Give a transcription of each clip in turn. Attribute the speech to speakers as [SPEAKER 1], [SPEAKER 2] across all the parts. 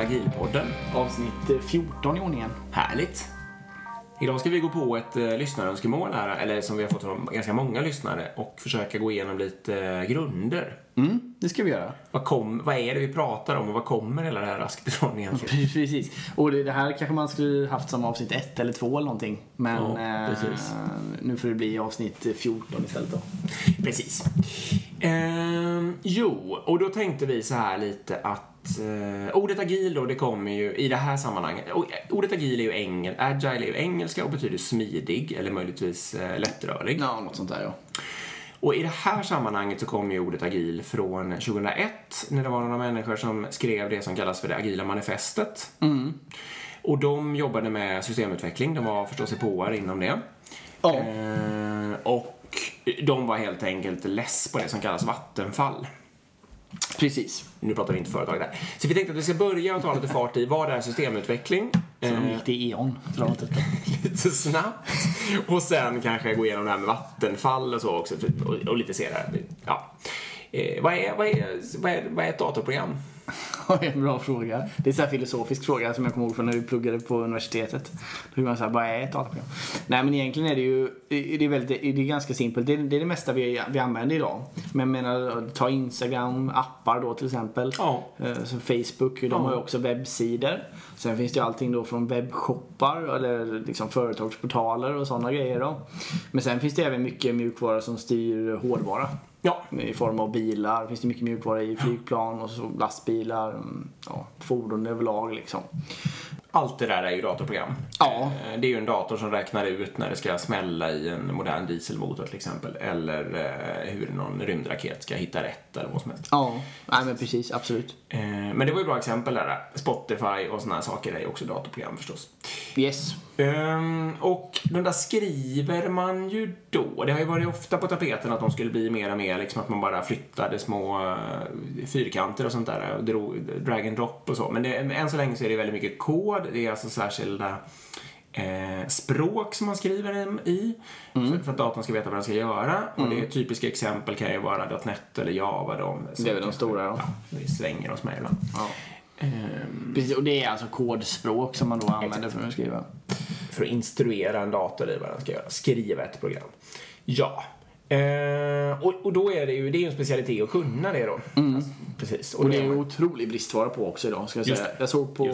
[SPEAKER 1] Agilpodden.
[SPEAKER 2] Avsnitt eh, 14 i ordningen.
[SPEAKER 1] Härligt. Idag ska vi gå på ett eh, lyssnarönskemål här, eller som vi har fått från ganska många lyssnare och försöka gå igenom lite eh, grunder.
[SPEAKER 2] Mm, det ska vi göra.
[SPEAKER 1] Vad, kom, vad är det vi pratar om och vad kommer hela det här raskt ifrån egentligen?
[SPEAKER 2] Precis. Och det det här kanske man skulle haft som avsnitt 1 eller 2 eller någonting. Men
[SPEAKER 1] Ja,
[SPEAKER 2] eh, nu får det bli avsnitt 14 istället då.
[SPEAKER 1] Precis. Ehm, jo, och då tänkte vi så här lite att eh, ordet agil då, det kommer ju i det här sammanhanget. eh, Ordet agil är ju engel, agile är ju engelska och betyder smidig eller möjligtvis eh, lättrörlig.
[SPEAKER 2] Ja, något sånt där ja.
[SPEAKER 1] Och i det här sammanhanget så kommer ju ordet agil från 2001 när det var några människor som skrev det som kallas för det agila manifestet. Och de jobbade med systemutveckling, de var förstås påare inom det.
[SPEAKER 2] Ja.
[SPEAKER 1] Eh, och de var helt enkelt less på det som kallas vattenfall.
[SPEAKER 2] Precis.
[SPEAKER 1] Nu pratar vi inte företag där. Så vi tänkte att vi ska börja och ta lite fart i vad är systemutveckling?
[SPEAKER 2] Så de
[SPEAKER 1] Eh,
[SPEAKER 2] gick till E.ON
[SPEAKER 1] lite snabbt. Och sen kanske gå igenom det här med vattenfall och så också. och lite se det här. Ja. Eh, vad, är, vad, är, vad, är, vad är ett datorprogram?
[SPEAKER 2] Ja, är en bra fråga. Det är en här filosofisk fråga som jag kommer ihåg från när vi pluggade på universitetet. Då fick man säga, vad är ett dataprogram? Nej men egentligen är det ju, det är, väldigt, det är ganska simpelt. Det är, det är det mesta vi, vi använder idag. Men jag menar, ta Instagram, appar då till exempel.
[SPEAKER 1] Ja.
[SPEAKER 2] Eh, Så Facebook, de har ju också webbsidor. Sen finns det ju allting då från webbshoppar eller liksom företagsportaler och sådana grejer då. Men sen finns det även mycket mjukvara som styr hårdvara.
[SPEAKER 1] Ja.
[SPEAKER 2] I form av bilar, finns det mycket mjukvara i flygplan och så lastbilar, mm, ja, fordon överlag liksom.
[SPEAKER 1] Allt det där är ju datorprogram.
[SPEAKER 2] Ja.
[SPEAKER 1] Eh, Det är ju en dator som räknar ut när det ska smälla i en modern dieselmotor till exempel. Eller eh, hur någon rymdraket ska hitta rätt eller vad som helst.
[SPEAKER 2] Ja, nej men precis, absolut.
[SPEAKER 1] Eh, Men det var ju bra exempel där. Spotify och här saker är ju också datorprogram förstås.
[SPEAKER 2] Yes.
[SPEAKER 1] Ehm, och de där skriver man ju då. Det har ju varit ofta på tapeten att de skulle bli mer och mer liksom att man bara flyttade små fyrkanter och sånt där och drag and drop och så. Men det, än så länge så är det väldigt mycket kod. Det är alltså särskilda eh, språk som man skriver i för, för att datorn ska veta vad den ska göra. Och det typiska exempel kan ju vara .NET eller Java. De,
[SPEAKER 2] Det är väl de stora ja.
[SPEAKER 1] Ja, vi svänger oss med ibland.
[SPEAKER 2] ja.
[SPEAKER 1] Ehm,
[SPEAKER 2] Precis, och det är alltså kodspråk som man då använder för att skriva.
[SPEAKER 1] för att instruera en dator i vad den ska göra. Skriva ett program. Ja. Eh, och, och då är det ju, det är ju en specialitet att kunna det då. Alltså, precis.
[SPEAKER 2] Och det är
[SPEAKER 1] man-
[SPEAKER 2] otrolig bristvara på också idag ska jag säga. Jag såg på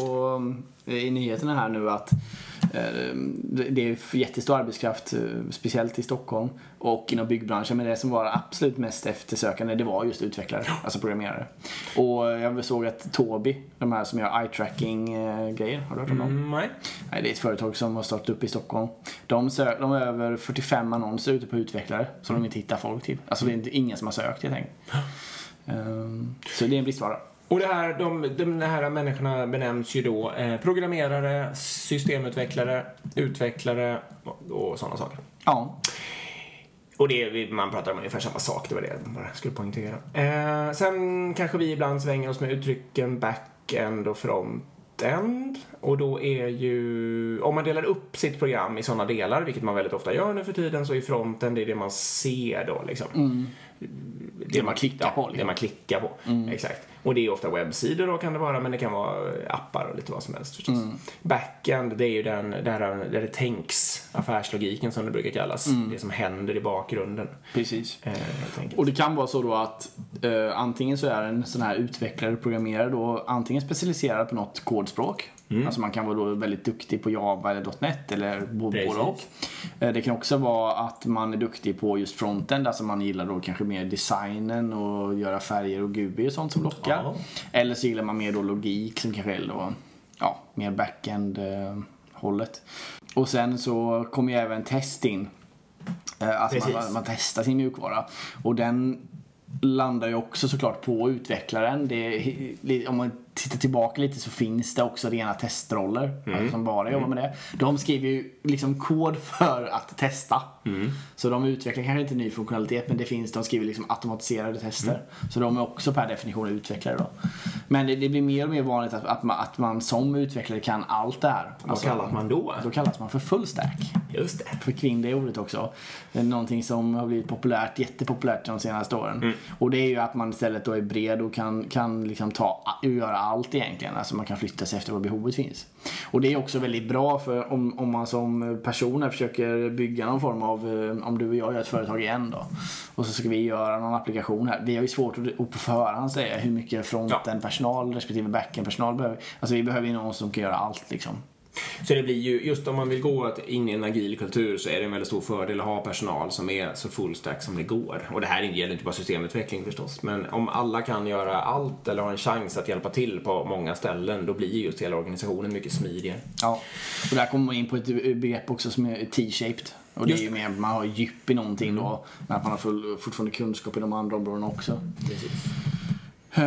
[SPEAKER 2] i nyheterna här nu att eh, det är jättestor arbetskraft, eh, speciellt i Stockholm och inom byggbranschen. Men det som var absolut mest eftersökande det var just utvecklare, alltså programmerare. Och jag såg att Tobii, de här som gör eye-tracking eh, grejer, har du hört om dem?
[SPEAKER 1] Mm, nej.
[SPEAKER 2] Nej, det är ett företag som har startat upp i Stockholm. De, sö- de har över 45 annonser ute på utvecklare som de inte hittar folk till. Alltså det är inte, ingen som har sökt helt enkelt. Ehm, så det är en bristvara.
[SPEAKER 1] Och det här, de, de här människorna benämns ju då eh, programmerare, systemutvecklare, utvecklare och, och sådana saker.
[SPEAKER 2] Ja,
[SPEAKER 1] Och det, man pratar om ungefär samma sak, det var det jag bara skulle poängtera. Eh, sen kanske vi ibland svänger oss med uttrycken back-end och front-end. Och då är ju, om man delar upp sitt program i sådana delar, vilket man väldigt ofta gör nu för tiden, så är fronten det är det man ser då liksom. Det,
[SPEAKER 2] man klickar på, liksom.
[SPEAKER 1] Det man klickar på, exakt. Och det är ofta webbsidor då kan det vara, men det kan vara appar och lite vad som helst förstås. Backend, det är ju den, där, där det tänks, affärslogiken som det brukar kallas. Det som händer i bakgrunden.
[SPEAKER 2] precis.
[SPEAKER 1] Eh.
[SPEAKER 2] Och det kan vara så då att eh, antingen så är en sån här utvecklare, programmerare då antingen specialiserad på något kodspråk. Alltså man kan vara då väldigt duktig på Java eller .NET eller både och. Eh, det kan också vara att man är duktig på just frontend, alltså man gillar då kanske mer designen och göra färger och GUI och sånt som lockar.
[SPEAKER 1] Ja.
[SPEAKER 2] Eller så gillar man mer då logik som kanske är då, ja, mer backend eh, hållet. Och sen så kommer ju även test in. Eh, Alltså man, man testar sin mjukvara. Och den landar ju också såklart på utvecklaren. Det om man tittar tillbaka lite så finns det också rena testroller alltså som bara jobbar med det. De skriver ju liksom kod för att testa. Så de utvecklar kanske inte ny funktionalitet men det finns, de skriver liksom automatiserade tester. Så de är också per definition utvecklare då. Men det, det blir mer och mer vanligt att, att, man, att man som utvecklare kan allt det här.
[SPEAKER 1] Vad kallar man då?
[SPEAKER 2] Då kallas man för full stack.
[SPEAKER 1] Just det.
[SPEAKER 2] För kring det ordet också. Det är någonting som har blivit populärt, jättepopulärt de senaste åren. Och det är ju att man istället då är bred och kan, kan liksom ta, göra allt egentligen. Alltså man kan flytta sig efter vad behovet finns. Och det är också väldigt bra för om, om man som person försöker bygga någon form av, eh, om du och jag gör ett företag igen då. Och så ska vi göra någon applikation här. Vi har ju svårt att på förhand säga hur mycket fronten-personal respektive backen-personal behöver. Alltså vi behöver ju någon som kan göra allt liksom.
[SPEAKER 1] Så det blir ju, just om man vill gå in i en agil kultur så är det en väldigt stor fördel att ha personal som är så full stack som det går. Och det här gäller inte bara systemutveckling förstås, men om alla kan göra allt eller har en chans att hjälpa till på många ställen, då blir just hela organisationen mycket smidigare.
[SPEAKER 2] Ja, och där kommer man in på ett begrepp också som är T-shaped. Och det är ju mer, man har djup i någonting då, men att man har full, fortfarande kunskap i de andra områdena också. Precis. Uh,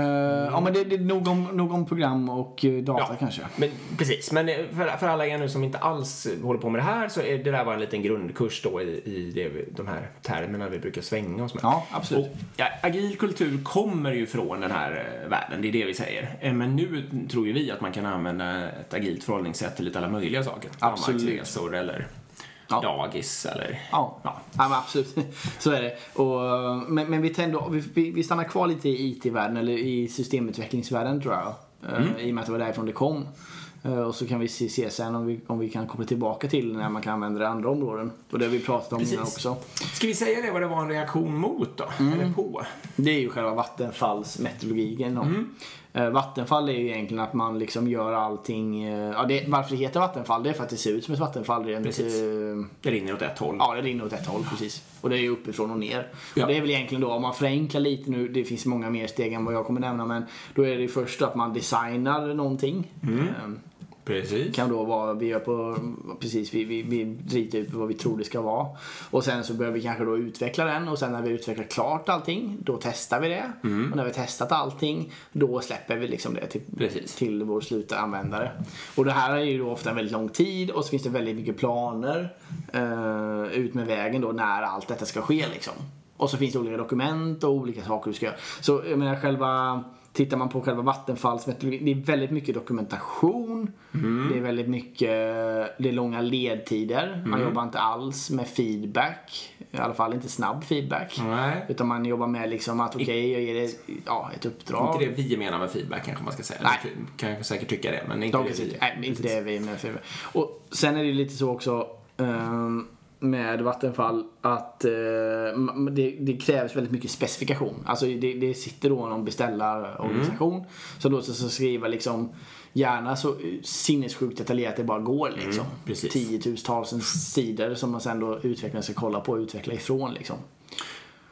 [SPEAKER 2] ja men det, det är nog om, nog om program och uh, data ja, kanske.
[SPEAKER 1] Men, precis, men eh, för, för alla er nu som inte alls håller på med det här så är det där bara en liten grundkurs då i, i det, de här termerna vi brukar svänga oss med.
[SPEAKER 2] Ja, absolut. Och,
[SPEAKER 1] ja, agil kultur kommer ju från den här världen, det är det vi säger. Men nu tror ju vi att man kan använda ett agilt förhållningssätt till lite alla möjliga saker.
[SPEAKER 2] Absolut.
[SPEAKER 1] eller ja. dagis eller...
[SPEAKER 2] Ja, ja. ja absolut. Så är det. Och, men, men vi, tänder, vi, vi stannar kvar lite i IT-världen, eller i systemutvecklingsvärlden tror jag. Eh, mm. I och med att det var därifrån det kom. Eh, och så kan vi se sen om vi, om vi kan koppla tillbaka till när man kan använda det i andra områden. Och det har vi pratat om Precis. innan också.
[SPEAKER 1] Ska vi säga det vad det var en reaktion mot då? Mm. Eller på?
[SPEAKER 2] Det är ju själva Vattenfalls metodologiken. Mm. Eh, Vattenfall är ju egentligen att man liksom gör allting, eh, ja, det, varför det heter Vattenfall det är för att det ser ut som ett vattenfall rent. Precis.
[SPEAKER 1] Det rinner åt ett håll.
[SPEAKER 2] Ja, det rinner åt ett håll precis. Och det är ju uppifrån och ner. Ja. Och det är väl egentligen då, om man förenklar lite nu, det finns många mer steg än vad jag kommer nämna, men då är det först att man designar någonting. Mm.
[SPEAKER 1] Precis.
[SPEAKER 2] Kan då vara, vi gör på, precis, vi, vi, vi ritar ut vad vi tror det ska vara. Och sen så behöver vi kanske då utveckla den och sen när vi utvecklat klart allting, då testar vi det. Mm. Och när vi testat allting, då släpper vi liksom det till, precis. till vår slutanvändare. Och det här är ju då ofta en väldigt lång tid och så finns det väldigt mycket planer uh, ut med vägen då när allt detta ska ske liksom. Och så finns det olika dokument och olika saker du ska göra. Så jag menar själva Tittar man på själva Vattenfalls metodologi, det är väldigt mycket dokumentation. Mm. Det är väldigt mycket, det är långa ledtider. Man mm. jobbar inte alls med feedback. I alla fall inte snabb feedback.
[SPEAKER 1] Nej.
[SPEAKER 2] Utan man jobbar med liksom att okej, okay, jag ger det ja, ett uppdrag.
[SPEAKER 1] Inte det vi menar med feedback kanske man ska säga. Nej. Du kan säkert tycka det, men inte
[SPEAKER 2] det vi. Nej, inte det vi menar med feedback. Och sen är det lite så också um, med Vattenfall att eh, det, det, krävs väldigt mycket specifikation. Alltså det, det sitter då någon beställarorganisation mm. som då ska skriva liksom gärna så sinnessjukt detaljerat det bara går liksom. Mm, Tiotusentals sidor som man sen då utvecklaren ska kolla på och utveckla ifrån liksom.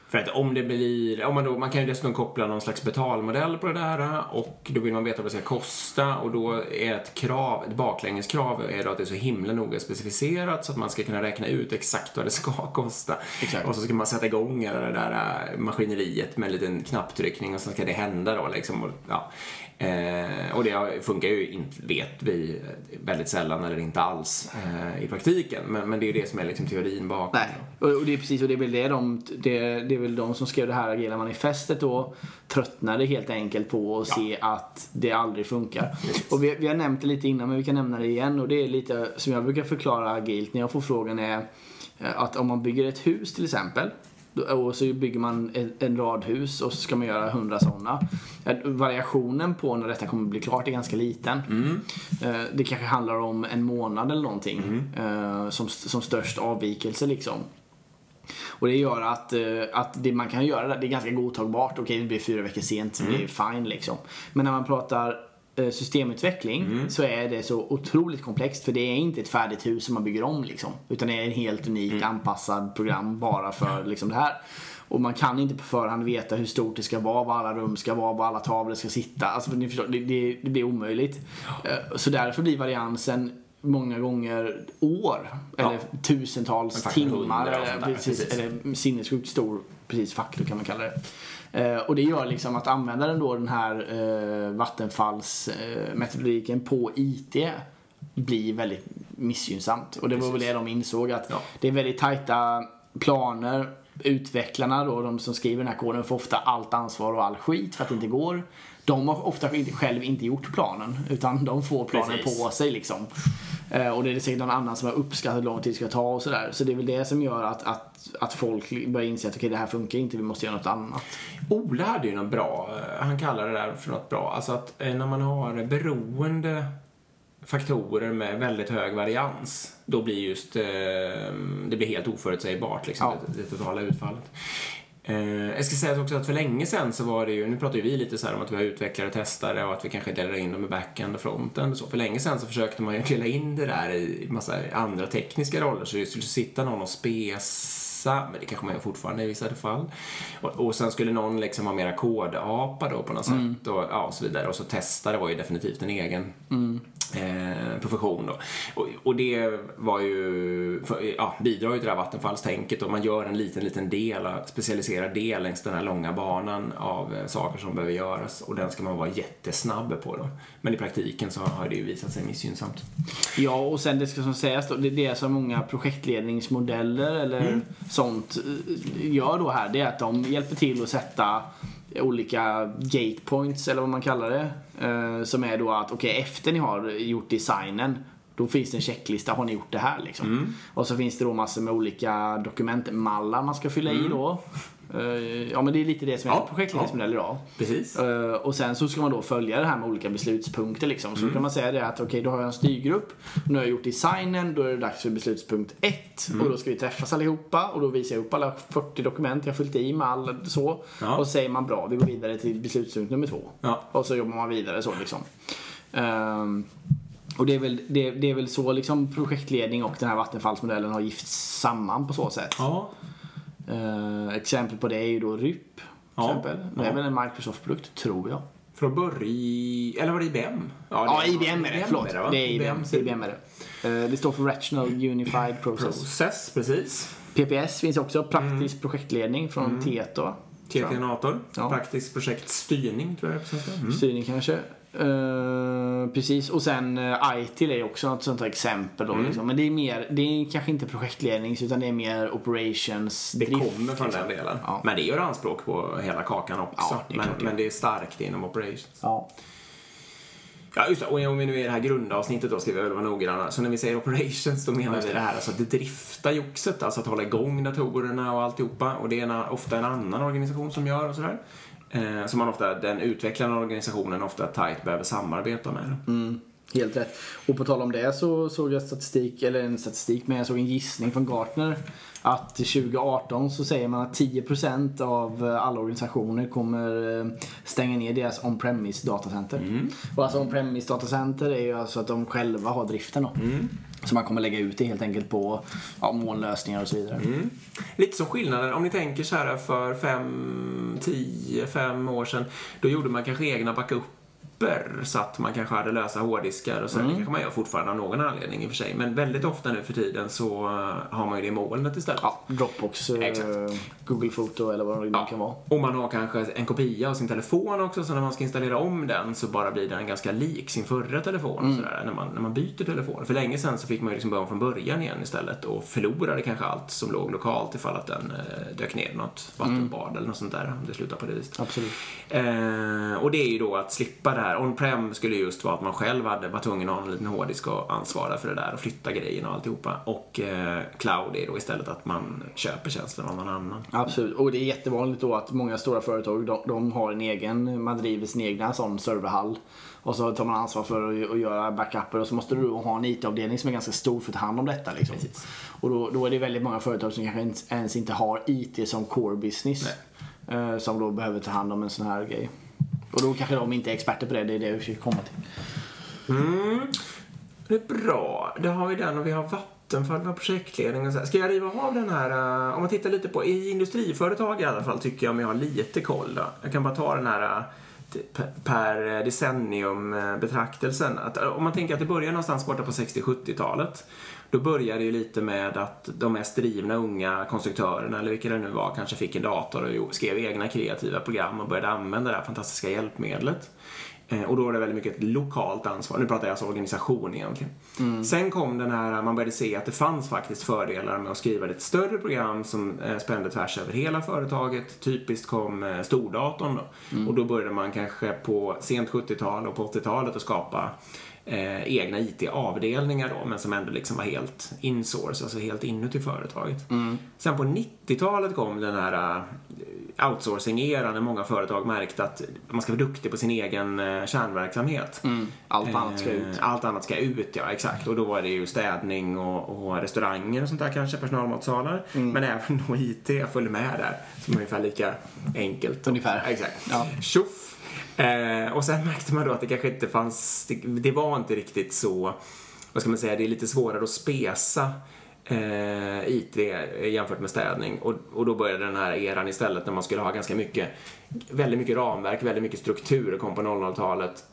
[SPEAKER 1] För att om det blir, om man, då, man kan ju dessutom koppla någon slags betalmodell på det där och då vill man veta vad det ska kosta och då är ett krav, ett baklängeskrav är då att det är så himla noga specificerat så att man ska kunna räkna ut exakt vad det ska kosta. Exakt. Och så ska man sätta igång det där maskineriet med en liten knapptryckning och så ska det hända då liksom. Och, ja. Eh, och det funkar ju, inte, vet vi, väldigt sällan eller inte alls eh, i praktiken. Men, men det är ju det som är liksom teorin bakom.
[SPEAKER 2] Nej, och, det är precis, och det är väl det de, det, det är väl de som skrev det här agila manifestet då tröttnade helt enkelt på att ja. se att det aldrig funkar. Och vi, vi har nämnt det lite innan men vi kan nämna det igen och det är lite som jag brukar förklara agilt när jag får frågan är eh, att om man bygger ett hus till exempel och så bygger man en radhus och så ska man göra hundra sådana. Variationen på när detta kommer bli klart är ganska liten. Mm. Eh, det kanske handlar om en månad eller någonting mm. Eh, som, som störst avvikelse liksom. Och det gör att, eh, att det man kan göra det är ganska godtagbart. Okej, det blir fyra veckor sent, mm. det är fine liksom. Men när man pratar systemutveckling mm. så är det så otroligt komplext för det är inte ett färdigt hus som man bygger om liksom. Utan det är en helt unikt mm. anpassad program bara för liksom det här. Och man kan inte på förhand veta hur stort det ska vara, var alla rum ska vara, var alla tavlor ska sitta. Alltså, ni förstår, det, det, det blir omöjligt. Eh, så därför blir variansen många gånger år. Ja. Eller tusentals timmar. Eller, precis, precis. eller sinnessjukt stor precis, faktor kan man kalla det. Eh, och det gör liksom att användaren då den här eh, Vattenfalls eh, på IT blir väldigt missgynnsamt. Och det var väl det de insåg att ja. det är väldigt tajta planer. Utvecklarna då, de som skriver den här koden, får ofta allt ansvar och all skit för att det inte går. De har ofta själv inte gjort planen utan de får planen Precis. på sig liksom. Eh, och det är säkert någon annan som har uppskattat hur lång tid det ska ta och sådär. Så det är väl det som gör att, att, att folk börjar inse att okay, det här funkar inte, vi måste göra något annat.
[SPEAKER 1] Ola hade ju något bra, eh, han kallar det där för något bra. Alltså att eh, när man har beroende faktorer med väldigt hög varians, då blir just, det blir helt oförutsägbart liksom,
[SPEAKER 2] Ja.
[SPEAKER 1] det, det totala utfallet. Eh, jag ska säga också att för länge sedan så var det ju, nu pratar ju vi lite så om att vi har utvecklare och testare och att vi kanske delar in dem i backend och frontend och så. För länge sedan så försökte man ju dela in det där i massa andra tekniska roller så det skulle sitta någon och spesa, men det kanske man gör fortfarande i vissa fall. Och, och sen skulle någon liksom ha mera kodapa då på något sätt och, ja, och så vidare. Och så testare var ju definitivt en egen eh, profession då. Och, och det var ju, för, ja, bidrar ju till det här vattenfallstänket och man gör en liten, liten del, specialiserad del längs den här långa banan av eh, saker som behöver göras och den ska man vara jättesnabb på då. Men i praktiken så har det ju visat sig missgynnsamt.
[SPEAKER 2] Ja, och sen det ska som sägas då, det, det som många projektledningsmodeller eller sånt eh, gör då här, det är att de hjälper till att sätta olika gatepoints eller vad man kallar det. Eh, som är då att, okej, efter ni har gjort designen då finns det en checklista, har ni gjort det här liksom? Och så finns det då massor med olika dokumentmallar man ska fylla i då. Eh, ja men det är lite det som är
[SPEAKER 1] Ja,
[SPEAKER 2] projektledningsmodell idag.
[SPEAKER 1] Precis.
[SPEAKER 2] Eh, och sen så ska man då följa det här med olika beslutspunkter liksom. Så då kan man säga det att okej, då har jag en styrgrupp. Nu har jag gjort designen, då är det dags för beslutspunkt 1. Och då ska vi träffas allihopa och då visar jag upp alla 40 dokument jag har fyllt i med all så.
[SPEAKER 1] Ja.
[SPEAKER 2] Och så säger man bra, vi går vidare till beslutspunkt nummer 2.
[SPEAKER 1] Ja.
[SPEAKER 2] Och så jobbar man vidare så liksom. Ehm, och det är, väl, det, det är väl så liksom projektledning och den här vattenfallsmodellen har gifts samman på så sätt.
[SPEAKER 1] Ja.
[SPEAKER 2] Eh, exempel på det är ju då RYP.
[SPEAKER 1] Ja.
[SPEAKER 2] Exempel. Det är
[SPEAKER 1] Ja.
[SPEAKER 2] väl en Microsoft-produkt, tror jag.
[SPEAKER 1] För att börja, eller var det IBM?
[SPEAKER 2] Ja,
[SPEAKER 1] det-
[SPEAKER 2] IBM är det. Förlåt.
[SPEAKER 1] va?
[SPEAKER 2] Det är IBM.
[SPEAKER 1] ser-
[SPEAKER 2] IBM är det. Eh, Det står för Rational Unified Process.
[SPEAKER 1] Process, precis.
[SPEAKER 2] PPS finns också. Praktisk projektledning från Tieto.
[SPEAKER 1] TT-nator.
[SPEAKER 2] Ja.
[SPEAKER 1] Praktisk projektstyrning, tror jag det är. Mm.
[SPEAKER 2] Styrning kanske. Eh, precis. Och sen uh, ITIL är också något sånt exempel då. Liksom. Men det är mer, det är kanske inte projektlednings utan det är mer operations
[SPEAKER 1] Det
[SPEAKER 2] drift,
[SPEAKER 1] kommer från
[SPEAKER 2] liksom.
[SPEAKER 1] den delen.
[SPEAKER 2] Ja.
[SPEAKER 1] Men det gör anspråk på hela kakan också.
[SPEAKER 2] Ja, det
[SPEAKER 1] men,
[SPEAKER 2] det
[SPEAKER 1] men det är starkt inom operations.
[SPEAKER 2] Ja.
[SPEAKER 1] Ja, just det. Och om vi nu är i det här grundavsnittet då ska vi väl vara noggranna. Så när vi säger operations då menar vi det här alltså att det drifta joxet, alltså att hålla igång datorerna och alltihopa. Och det är en, ofta en annan organisation som gör och sådär. Eh, som man ofta, den utvecklande organisationen ofta tight behöver samarbeta med.
[SPEAKER 2] Mm, helt rätt. Och på tal om det så såg jag statistik, eller en statistik, men jag såg en gissning från Gartner. Att 2018 så säger man att 10% av alla organisationer kommer eh, stänga ner deras on-premise datacenter. Och alltså on-premise datacenter är ju alltså att de själva har driften då. Så man kommer lägga ut det helt enkelt på ja, molnlösningar och så vidare.
[SPEAKER 1] Mm. Lite som skillnaden, om ni tänker så här för fem, tio, fem år sedan. Då gjorde man kanske egna backuper så att man kanske hade lösa hårddiskar och så.
[SPEAKER 2] Mm.
[SPEAKER 1] Det kanske man gör fortfarande av någon anledning i och för sig. Men väldigt ofta nu för tiden så eh, har man ju det i molnet istället.
[SPEAKER 2] Ja, Dropbox, eh,
[SPEAKER 1] Exakt.
[SPEAKER 2] Google Photo eller vad det
[SPEAKER 1] Ja.
[SPEAKER 2] kan vara.
[SPEAKER 1] Och man har kanske en kopia av sin telefon också, så när man ska installera om den så bara blir den ganska lik sin förra telefon
[SPEAKER 2] Mm.
[SPEAKER 1] sådär, när, man, när man byter telefon. För länge sedan så fick man ju liksom börja från början igen istället och förlorade kanske allt som låg lokalt ifall att den eh, dök ner något vattenbad eller något sånt där, om det slutar på det viset.
[SPEAKER 2] Absolut.
[SPEAKER 1] Eh, och det är ju då att slippa det här. On-prem skulle just vara att man själv hade, var tvungen att ha en liten hårddisk och ansvara för det där och flytta grejerna och alltihopa. Och eh, cloud är då istället att man köper tjänsten av någon annan.
[SPEAKER 2] Absolut, och det är jättevanligt då att många stora företag de, de har en egen, man driver sin egna sån serverhall. Och så tar man ansvar för att, att göra backuper och så måste du då ha en IT-avdelning som är ganska stor för att ta hand om detta. Liksom.
[SPEAKER 1] Precis.
[SPEAKER 2] Och då, då är det väldigt många företag som kanske inte, ens inte har IT som core business. Eh, som då behöver ta hand om en sån här grej. Och då kanske de inte är experter på det, det är det vi försöker komma till.
[SPEAKER 1] Mm. Det är bra. Då har vi den och vi har Vattenfall, vi har projektledning och så här. Ska jag riva av den här, uh, om man tittar lite på, i industriföretag i alla fall tycker jag om jag har lite koll då. Jag kan bara ta den här uh, per- eh, decennium-betraktelsen. Att, om man tänker att det börjar någonstans borta på 60-70-talet. Då började det ju lite med att de mest drivna unga konstruktörerna, eller vilka det nu var, kanske fick en dator och skrev egna kreativa program och började använda det här fantastiska hjälpmedlet. Eh, Och då var det väldigt mycket ett lokalt ansvar. Nu pratar jag alltså organisation egentligen. Sen kom den här, man började se att det fanns faktiskt fördelar med att skriva ett större program som eh, spände tvärs över hela företaget. Typiskt kom eh, stordatorn då. Och då började man kanske på sent 70-tal och på 80-talet att skapa eh, egna IT-avdelningar då, men som ändå liksom var helt insource, alltså helt inuti företaget. Sen på 90-talet kom den här eh, outsourcing-eran när många företag märkte att man ska vara duktig på sin egen eh, kärnverksamhet.
[SPEAKER 2] Allt annat ska ut.
[SPEAKER 1] Eh, Allt annat ska ut, ja exakt. Och då var det ju städning och, och restauranger och sånt där kanske, personalmatsalar.
[SPEAKER 2] Mm.
[SPEAKER 1] Men även då IT följde med där, som är ungefär lika enkelt.
[SPEAKER 2] Ungefär.
[SPEAKER 1] Exakt.
[SPEAKER 2] Ja.
[SPEAKER 1] Tjoff! Eh, och sen märkte man då att det kanske inte fanns, det, det var inte riktigt så, vad ska man säga, det är lite svårare att spesa eh, IT jämfört med städning. Och, och då började den här eran istället när man skulle ha ganska mycket, väldigt mycket ramverk, väldigt mycket struktur kom på 00-talet.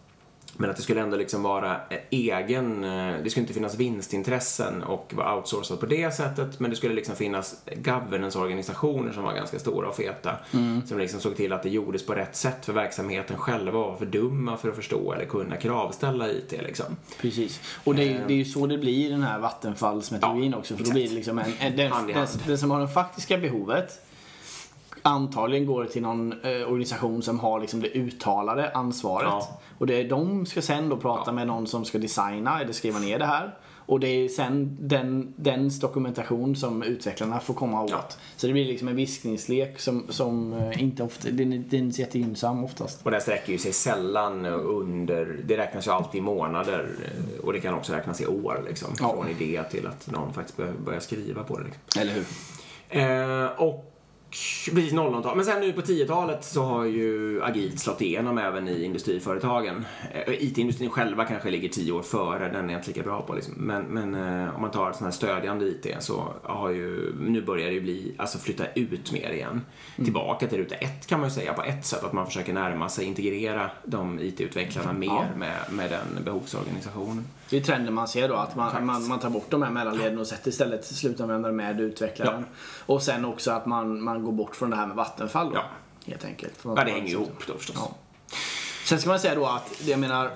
[SPEAKER 1] Men att det skulle ändå liksom vara egen, eh, det skulle inte finnas vinstintressen och vara outsourcat på det sättet. Men det skulle liksom finnas governance-organisationer som var ganska stora och feta. Som liksom såg till att det gjordes på rätt sätt för verksamheten själva var för dumma för att förstå eller kunna kravställa IT liksom.
[SPEAKER 2] Precis. Och det är, det är ju så det blir i den här vattenfallsmetodologin
[SPEAKER 1] Ja,
[SPEAKER 2] också. För då
[SPEAKER 1] exakt.
[SPEAKER 2] blir det liksom en, en, den, den, den som har det faktiska behovet antagligen går till någon eh, organisation som har liksom det uttalade ansvaret.
[SPEAKER 1] Ja.
[SPEAKER 2] Och det, de ska sen då prata
[SPEAKER 1] Ja.
[SPEAKER 2] med någon som ska designa eller skriva ner det här. Och det är sen den, dens dokumentation som utvecklarna får komma åt.
[SPEAKER 1] Ja.
[SPEAKER 2] Så det blir liksom en viskningslek som, som eh, inte ofta, den är, den är inte jättegynnsam oftast.
[SPEAKER 1] Och det sträcker ju sig sällan under, det räknas ju alltid i månader eh, och det kan också räknas i år liksom.
[SPEAKER 2] Ja.
[SPEAKER 1] Från idé till att någon faktiskt börjar, börjar skriva på det. Liksom.
[SPEAKER 2] Eller hur?
[SPEAKER 1] Eh, och precis 00-talet. Men sen nu på 10-talet så har ju agilt slått igenom även i industriföretagen. Eh, IT-industrin själva kanske ligger 10 år före, den är jag inte lika bra på liksom. Men, men eh, om man tar sån här stödjande IT så har ju, nu börjar det ju bli, alltså flytta ut mer igen. Tillbaka till ruta ett kan man ju säga på ett sätt, att man försöker närma sig, integrera de IT-utvecklarna mer
[SPEAKER 2] Ja.
[SPEAKER 1] med, med den behovsorganisationen.
[SPEAKER 2] Det är trenden man ser då, att man, man, man tar bort de här mellanleden och sätter istället slutanvändare med utvecklaren. Och sen också att man, man går bort från det här med Vattenfall då.
[SPEAKER 1] Ja.
[SPEAKER 2] Helt enkelt.
[SPEAKER 1] Ja, det hänger ihop då förstås.
[SPEAKER 2] Ja. Sen ska man säga då att, jag menar,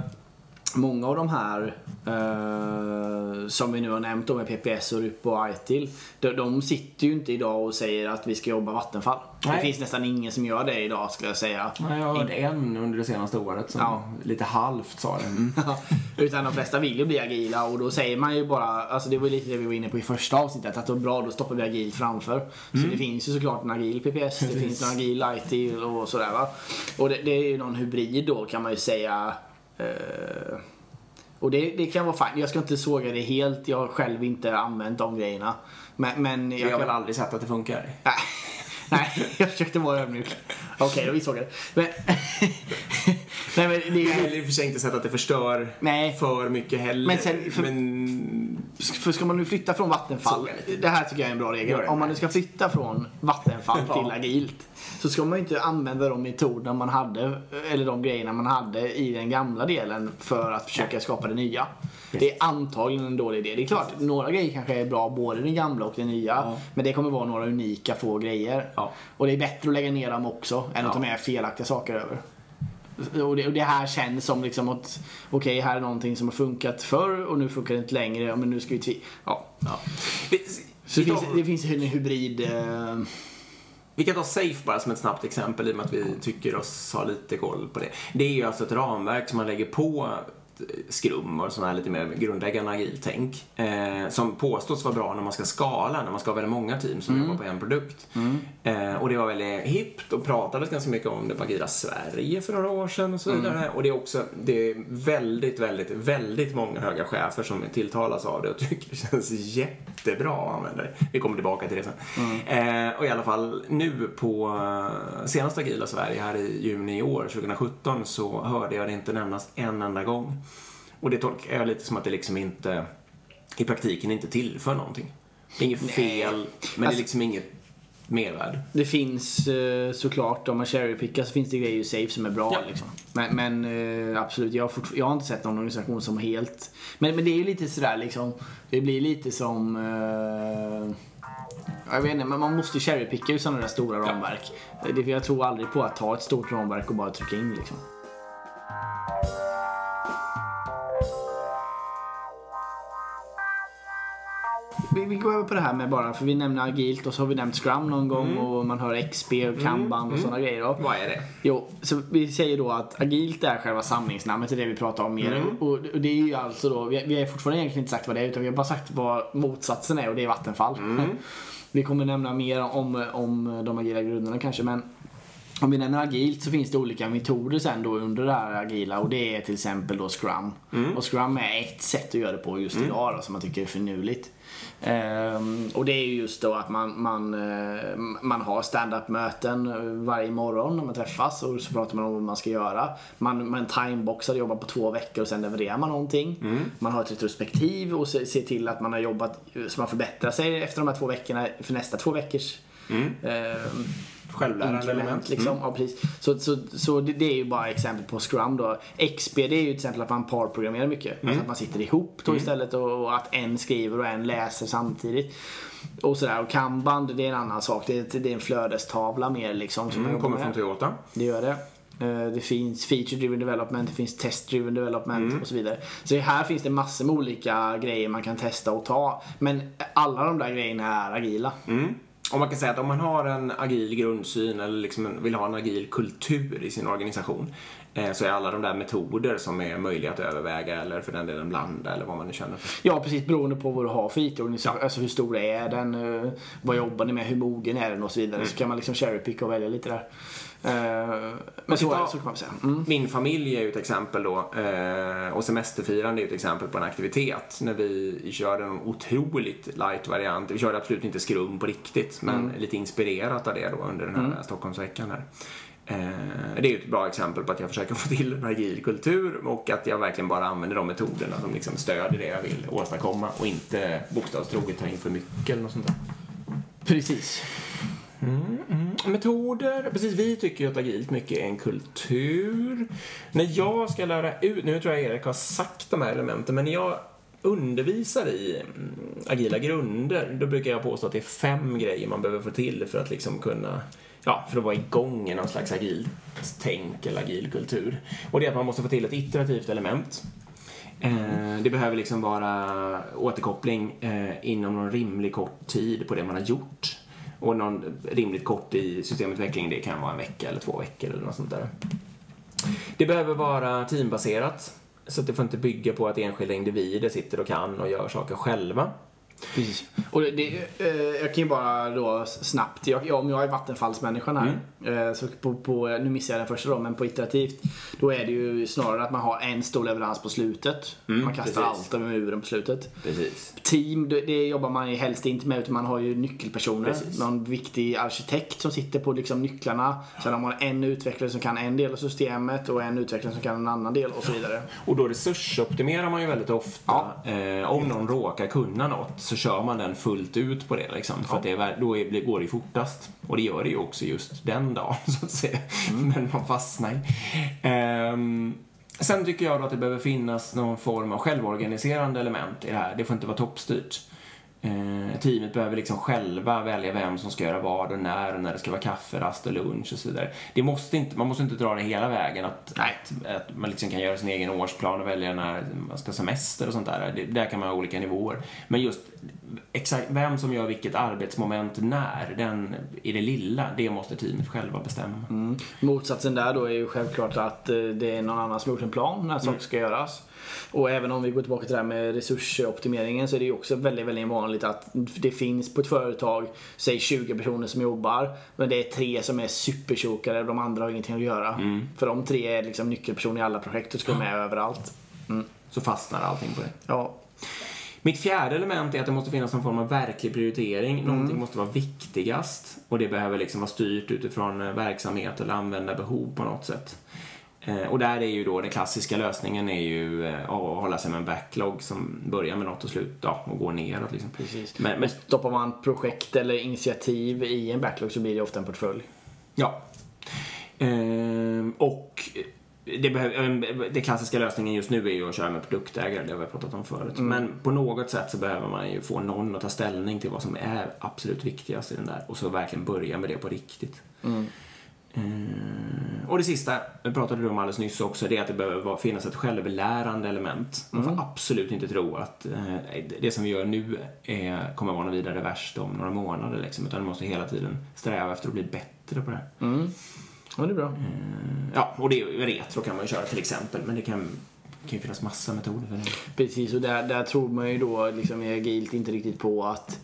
[SPEAKER 2] många av de här eh, som vi nu har nämnt med PPS och RUP och ITIL. De, de sitter ju inte idag och säger att vi ska jobba Vattenfall. Det
[SPEAKER 1] Nej.
[SPEAKER 2] finns nästan ingen som gör det idag skulle jag säga.
[SPEAKER 1] Nej, jag hörde en under det senaste året som
[SPEAKER 2] Ja.
[SPEAKER 1] lite halvt sa det. Mm.
[SPEAKER 2] Utan de flesta vill ju bli agila och då säger man ju bara, alltså det var lite det vi var inne på i första avsnittet, att då bra då stoppar vi agilt framför. Så
[SPEAKER 1] Mm.
[SPEAKER 2] det finns ju såklart en agil PPS, det finns en agil IT och sådär va. Och det, det är ju någon hybrid då kan man ju säga. Eh, och det, det kan vara fint. Jag ska inte såga det helt, jag har själv inte använt de grejerna. Men, men
[SPEAKER 1] Jag har
[SPEAKER 2] kan-
[SPEAKER 1] väl aldrig sett att det funkar.
[SPEAKER 2] Nej, nej, jag försökte vara ödmjuk. Okej, då vi såg det. Men, nej, men det är
[SPEAKER 1] Jag har
[SPEAKER 2] ju...
[SPEAKER 1] i och för sig inte sett att det förstör
[SPEAKER 2] Nej.
[SPEAKER 1] för mycket heller.
[SPEAKER 2] Men sen- för-
[SPEAKER 1] Men-
[SPEAKER 2] För ska man nu flytta från Vattenfall, det här tycker jag är en bra regel. Om man nu ska flytta från Vattenfall till agilt så ska man ju inte använda de metoderna man hade, eller de grejerna man hade i den gamla delen för att försöka skapa det nya. Det är antagligen en dålig idé. Det är klart, några grejer kanske är bra, både den gamla och den nya.
[SPEAKER 1] Ja.
[SPEAKER 2] Men det kommer vara några unika få grejer.
[SPEAKER 1] Ja.
[SPEAKER 2] Och det är bättre att lägga ner dem också än att
[SPEAKER 1] Ja.
[SPEAKER 2] ta med felaktiga saker över. Och det, och det här känns som liksom att okej, här är någonting som har funkat förr och nu funkar det inte längre. Ja, Men nu ska vi tvi- ja.
[SPEAKER 1] Ja.
[SPEAKER 2] Så det finns, det finns en hybrid... Eh,
[SPEAKER 1] vi kan ta Safe bara som ett snabbt exempel i och med att vi tycker oss ha lite koll på det. Det är ju alltså ett ramverk som man lägger på skrum och sådana här lite mer grundläggande agiltänk. Eh, som påstås vara bra när man ska skala, när man ska ha väldigt många team som jobbar på en produkt. Eh, och det var väldigt hippt och pratades ganska mycket om det på Agila Sverige för några år sedan och så vidare. Och det är också, det är väldigt, väldigt, väldigt många höga chefer som tilltalas av det och tycker det känns jättebra att använda det. Vi kommer tillbaka till det sen. Eh, och i alla fall nu på eh, senaste Agila Sverige här i juni i år, 2017, så hörde jag det inte nämnas en enda gång. Och det tolkar jag lite som att det liksom inte i praktiken inte tillför någonting. Det är inget fel, men det är
[SPEAKER 2] Alltså-
[SPEAKER 1] liksom inget mervärde.
[SPEAKER 2] det finns eh, såklart, om man cherrypickar så finns det grejer i Safe som är bra.
[SPEAKER 1] Ja.
[SPEAKER 2] Liksom. Men, men eh, absolut, jag har, fortfar- jag har inte sett någon organisation som helt... Men, men det är ju lite sådär liksom, det blir lite som... Eh, jag vet inte, men man måste ju cherrypicka i sådana där stora ramverk. Det, jag tror aldrig på att ta ett stort ramverk och bara trycka in liksom. Vi, vi går över på det här med bara, för vi nämner agilt och så har vi nämnt scrum någon gång och man hör XP och kanban och sådana grejer. Då.
[SPEAKER 1] Vad är det?
[SPEAKER 2] Jo, så vi säger då att agilt är själva samlingsnamnet, det är det vi pratar om mer. Och, och det är ju alltså då, vi, vi har fortfarande egentligen inte sagt vad det är utan vi har bara sagt vad motsatsen är och det är vattenfall. Vi kommer nämna mer om, om de agila grunderna kanske men om vi nämner agilt så finns det olika metoder sen då under det här agila och det är till exempel då scrum. Och scrum är ett sätt att göra det på just idag då, som man tycker är finurligt. Ehm, och det är ju just då att man, man, eh, man har stand-up möten eh, varje morgon när man träffas och så pratar man om vad man ska göra. Man, man timeboxar, jobbar på två veckor och sen levererar man någonting. Man har ett retrospektiv och se- ser till att man har jobbat så man förbättrar sig efter de här två veckorna för nästa två veckors ehm,
[SPEAKER 1] Självlärande element.
[SPEAKER 2] Liksom. Ja, precis. Så, så, så det, det är ju bara exempel på Scrum då. XP det är ju till exempel att man parprogrammerar mycket. Alltså att man sitter ihop då istället och, och att en skriver och en läser samtidigt. Och sådär. Och Kanban det är en annan sak. Det är, det är en flödestavla mer liksom. Som
[SPEAKER 1] Mm, kommer från Toyota.
[SPEAKER 2] Det gör det. Eh, Det finns feature driven development, det finns test driven development och så vidare. Så här finns det massor med olika grejer man kan testa och ta. Men alla de där grejerna är agila.
[SPEAKER 1] Mm. Och man kan säga att om man har en agil grundsyn eller liksom vill ha en agil kultur i sin organisation eh, så är alla de där metoder som är möjliga att överväga eller för den delen blanda eller vad man nu känner för.
[SPEAKER 2] Ja, precis beroende på vad du har för IT-organisation. Alltså hur stor är den? eh, Vad jobbar ni med? Hur mogen är den? Och så vidare. Så kan man liksom cherrypicka och välja lite där. Eh, Men så, så kan man säga. Mm.
[SPEAKER 1] Min familj är ju ett exempel då eh, och semesterfirande är ju ett exempel på en aktivitet. När vi körde en otroligt light variant. Vi körde absolut inte skrum på riktigt men lite inspirerat av det då under den här Stockholmsveckan här. Eh, det är ju ett bra exempel på att jag försöker få till en agil kultur och att jag verkligen bara använder de metoderna som liksom stödjer det jag vill åstadkomma och inte bokstavstroget ta in för mycket eller något sånt där.
[SPEAKER 2] Precis. Mm, mm.
[SPEAKER 1] Metoder, precis vi tycker ju att agilt mycket är en kultur. När jag ska lära ut, nu tror jag Erik har sagt de här elementen, men när jag undervisar i mm, agila grunder, då brukar jag påstå att det är fem grejer man behöver få till för att liksom kunna Ja, för att vara igång i någon slags agilt tänk eller agil kultur. Och det är att man måste få till ett iterativt element. Eh, det behöver liksom vara återkoppling eh, inom någon rimlig kort tid på det man har gjort. Och någon rimligt kort i systemutveckling, det kan vara en vecka eller två veckor eller något sånt där. Det behöver vara teambaserat. Så att det får inte bygga på att enskilda individer sitter och kan och gör saker själva.
[SPEAKER 2] Precis. Och det, det, eh, jag kan ju bara då snabbt, jag, om jag är vattenfallsmänniskan här, eh, så på, på, nu missar jag den första då, men på iterativt, då är det ju snarare att man har en stor leverans på slutet. man kastar
[SPEAKER 1] precis.
[SPEAKER 2] allt över muren på slutet.
[SPEAKER 1] Precis.
[SPEAKER 2] Team, det, det jobbar man ju helst inte med utan man har ju nyckelpersoner.
[SPEAKER 1] Precis.
[SPEAKER 2] Någon viktig arkitekt som sitter på liksom nycklarna. Sen har man en utvecklare som kan en del av systemet och en utvecklare som kan en annan del och så vidare.
[SPEAKER 1] Och då resursoptimerar man ju väldigt ofta. Eh, om någon råkar kunna något så kör man den fullt ut på det liksom. För att det då är, går det fortast. Och det gör det ju också just den dagen så att säga. Men man fastnar. Ehm, sen tycker jag då att det behöver finnas någon form av självorganiserande element i det här. Det får inte vara toppstyrt. Eh, teamet behöver liksom själva välja vem som ska göra vad och när och när det ska vara kafferast och lunch och så vidare. Det måste inte, man måste inte dra det hela vägen att, att, att man liksom kan göra sin egen årsplan och välja när man ska semester och sånt där. Det, där kan man ha olika nivåer. Men just exakt vem som gör vilket arbetsmoment när, den, i det lilla, det måste teamet själva bestämma.
[SPEAKER 2] Mm. Motsatsen där då är ju självklart att eh, det är någon annan som gjort en plan när saker ska göras. Och även om vi går tillbaka till det här med resursoptimeringen så är det ju också väldigt, väldigt vanligt att det finns på ett företag, säg 20 personer som jobbar, men det är tre som är supertjokare och de andra har ingenting att göra. För de tre är liksom nyckelpersoner i alla projekt och ska med överallt.
[SPEAKER 1] Så fastnar allting på det.
[SPEAKER 2] Ja,
[SPEAKER 1] Mitt fjärde element är att det måste finnas någon form av verklig prioritering. Någonting måste vara viktigast och det behöver liksom vara styrt utifrån eh, verksamhet eller användarbehov på något sätt. Eh, Och där är ju då den klassiska lösningen är ju eh, att hålla sig med en backlog som börjar med något och slutar och går neråt. Liksom.
[SPEAKER 2] precis.
[SPEAKER 1] Men, men,
[SPEAKER 2] Stoppar man projekt eller initiativ i en backlog så blir det ofta en portfölj.
[SPEAKER 1] ja. Ehm, och det, behöver, det klassiska lösningen just nu är ju att köra med produktägare, det har vi pratat om förut. Men på något sätt så behöver man ju få någon att ta ställning till vad som är absolut viktigast i den där och så verkligen börja med det på riktigt. Eh, och det sista, vi pratade du om alldeles nyss också, det är att det behöver finnas ett självlärande element. Man får absolut inte tro att eh, det som vi gör nu är, kommer vara något vidare värst om några månader. Liksom, utan du måste hela tiden sträva efter att bli bättre på det här.
[SPEAKER 2] Ja, det är bra.
[SPEAKER 1] Eh, ja, och det är retro kan man ju köra till exempel, men det kan, kan ju finnas massa metoder för det.
[SPEAKER 2] Precis, och där, där tror man ju då liksom i agilt inte riktigt på att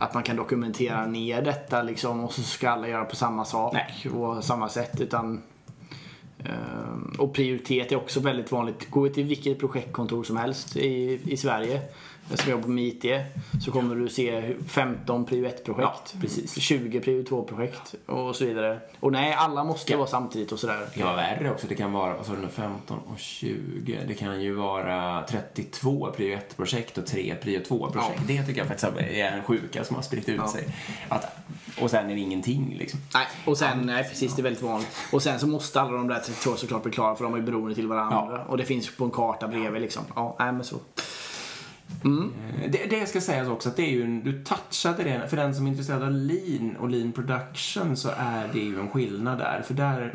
[SPEAKER 2] att man kan dokumentera ner detta liksom och så ska alla göra på samma sak
[SPEAKER 1] Nej.
[SPEAKER 2] och samma sätt utan ehm, och prioritet är också väldigt vanligt. Gå till vilket projektkontor som helst i, i Sverige som jobbar med IT så kommer du se 15 prio 1-projekt,
[SPEAKER 1] Ja, precis.
[SPEAKER 2] 20 prio 2-projekt och så vidare. Och nej, alla måste
[SPEAKER 1] Ja.
[SPEAKER 2] vara samtidigt och sådär.
[SPEAKER 1] Det kan vara värre också. Det kan vara, nu, 15 och 20. Det kan ju vara 32 prio 1-projekt och 3 prio 2-projekt. Det tycker jag faktiskt är en sjuka som har spritt ut
[SPEAKER 2] Ja.
[SPEAKER 1] sig. Att, och sen är det ingenting liksom.
[SPEAKER 2] Nej, och sen, nej precis, det är väldigt vanligt. Och sen så måste alla de där 32 såklart bli klara för de är beroende till varandra. Och det finns på en karta bredvid liksom. Ja, nej men så.
[SPEAKER 1] Eh, Det, det ska sägas också att det är ju, en- du touchade det, för den som är intresserad av lean och lean production så är det ju en skillnad där. För där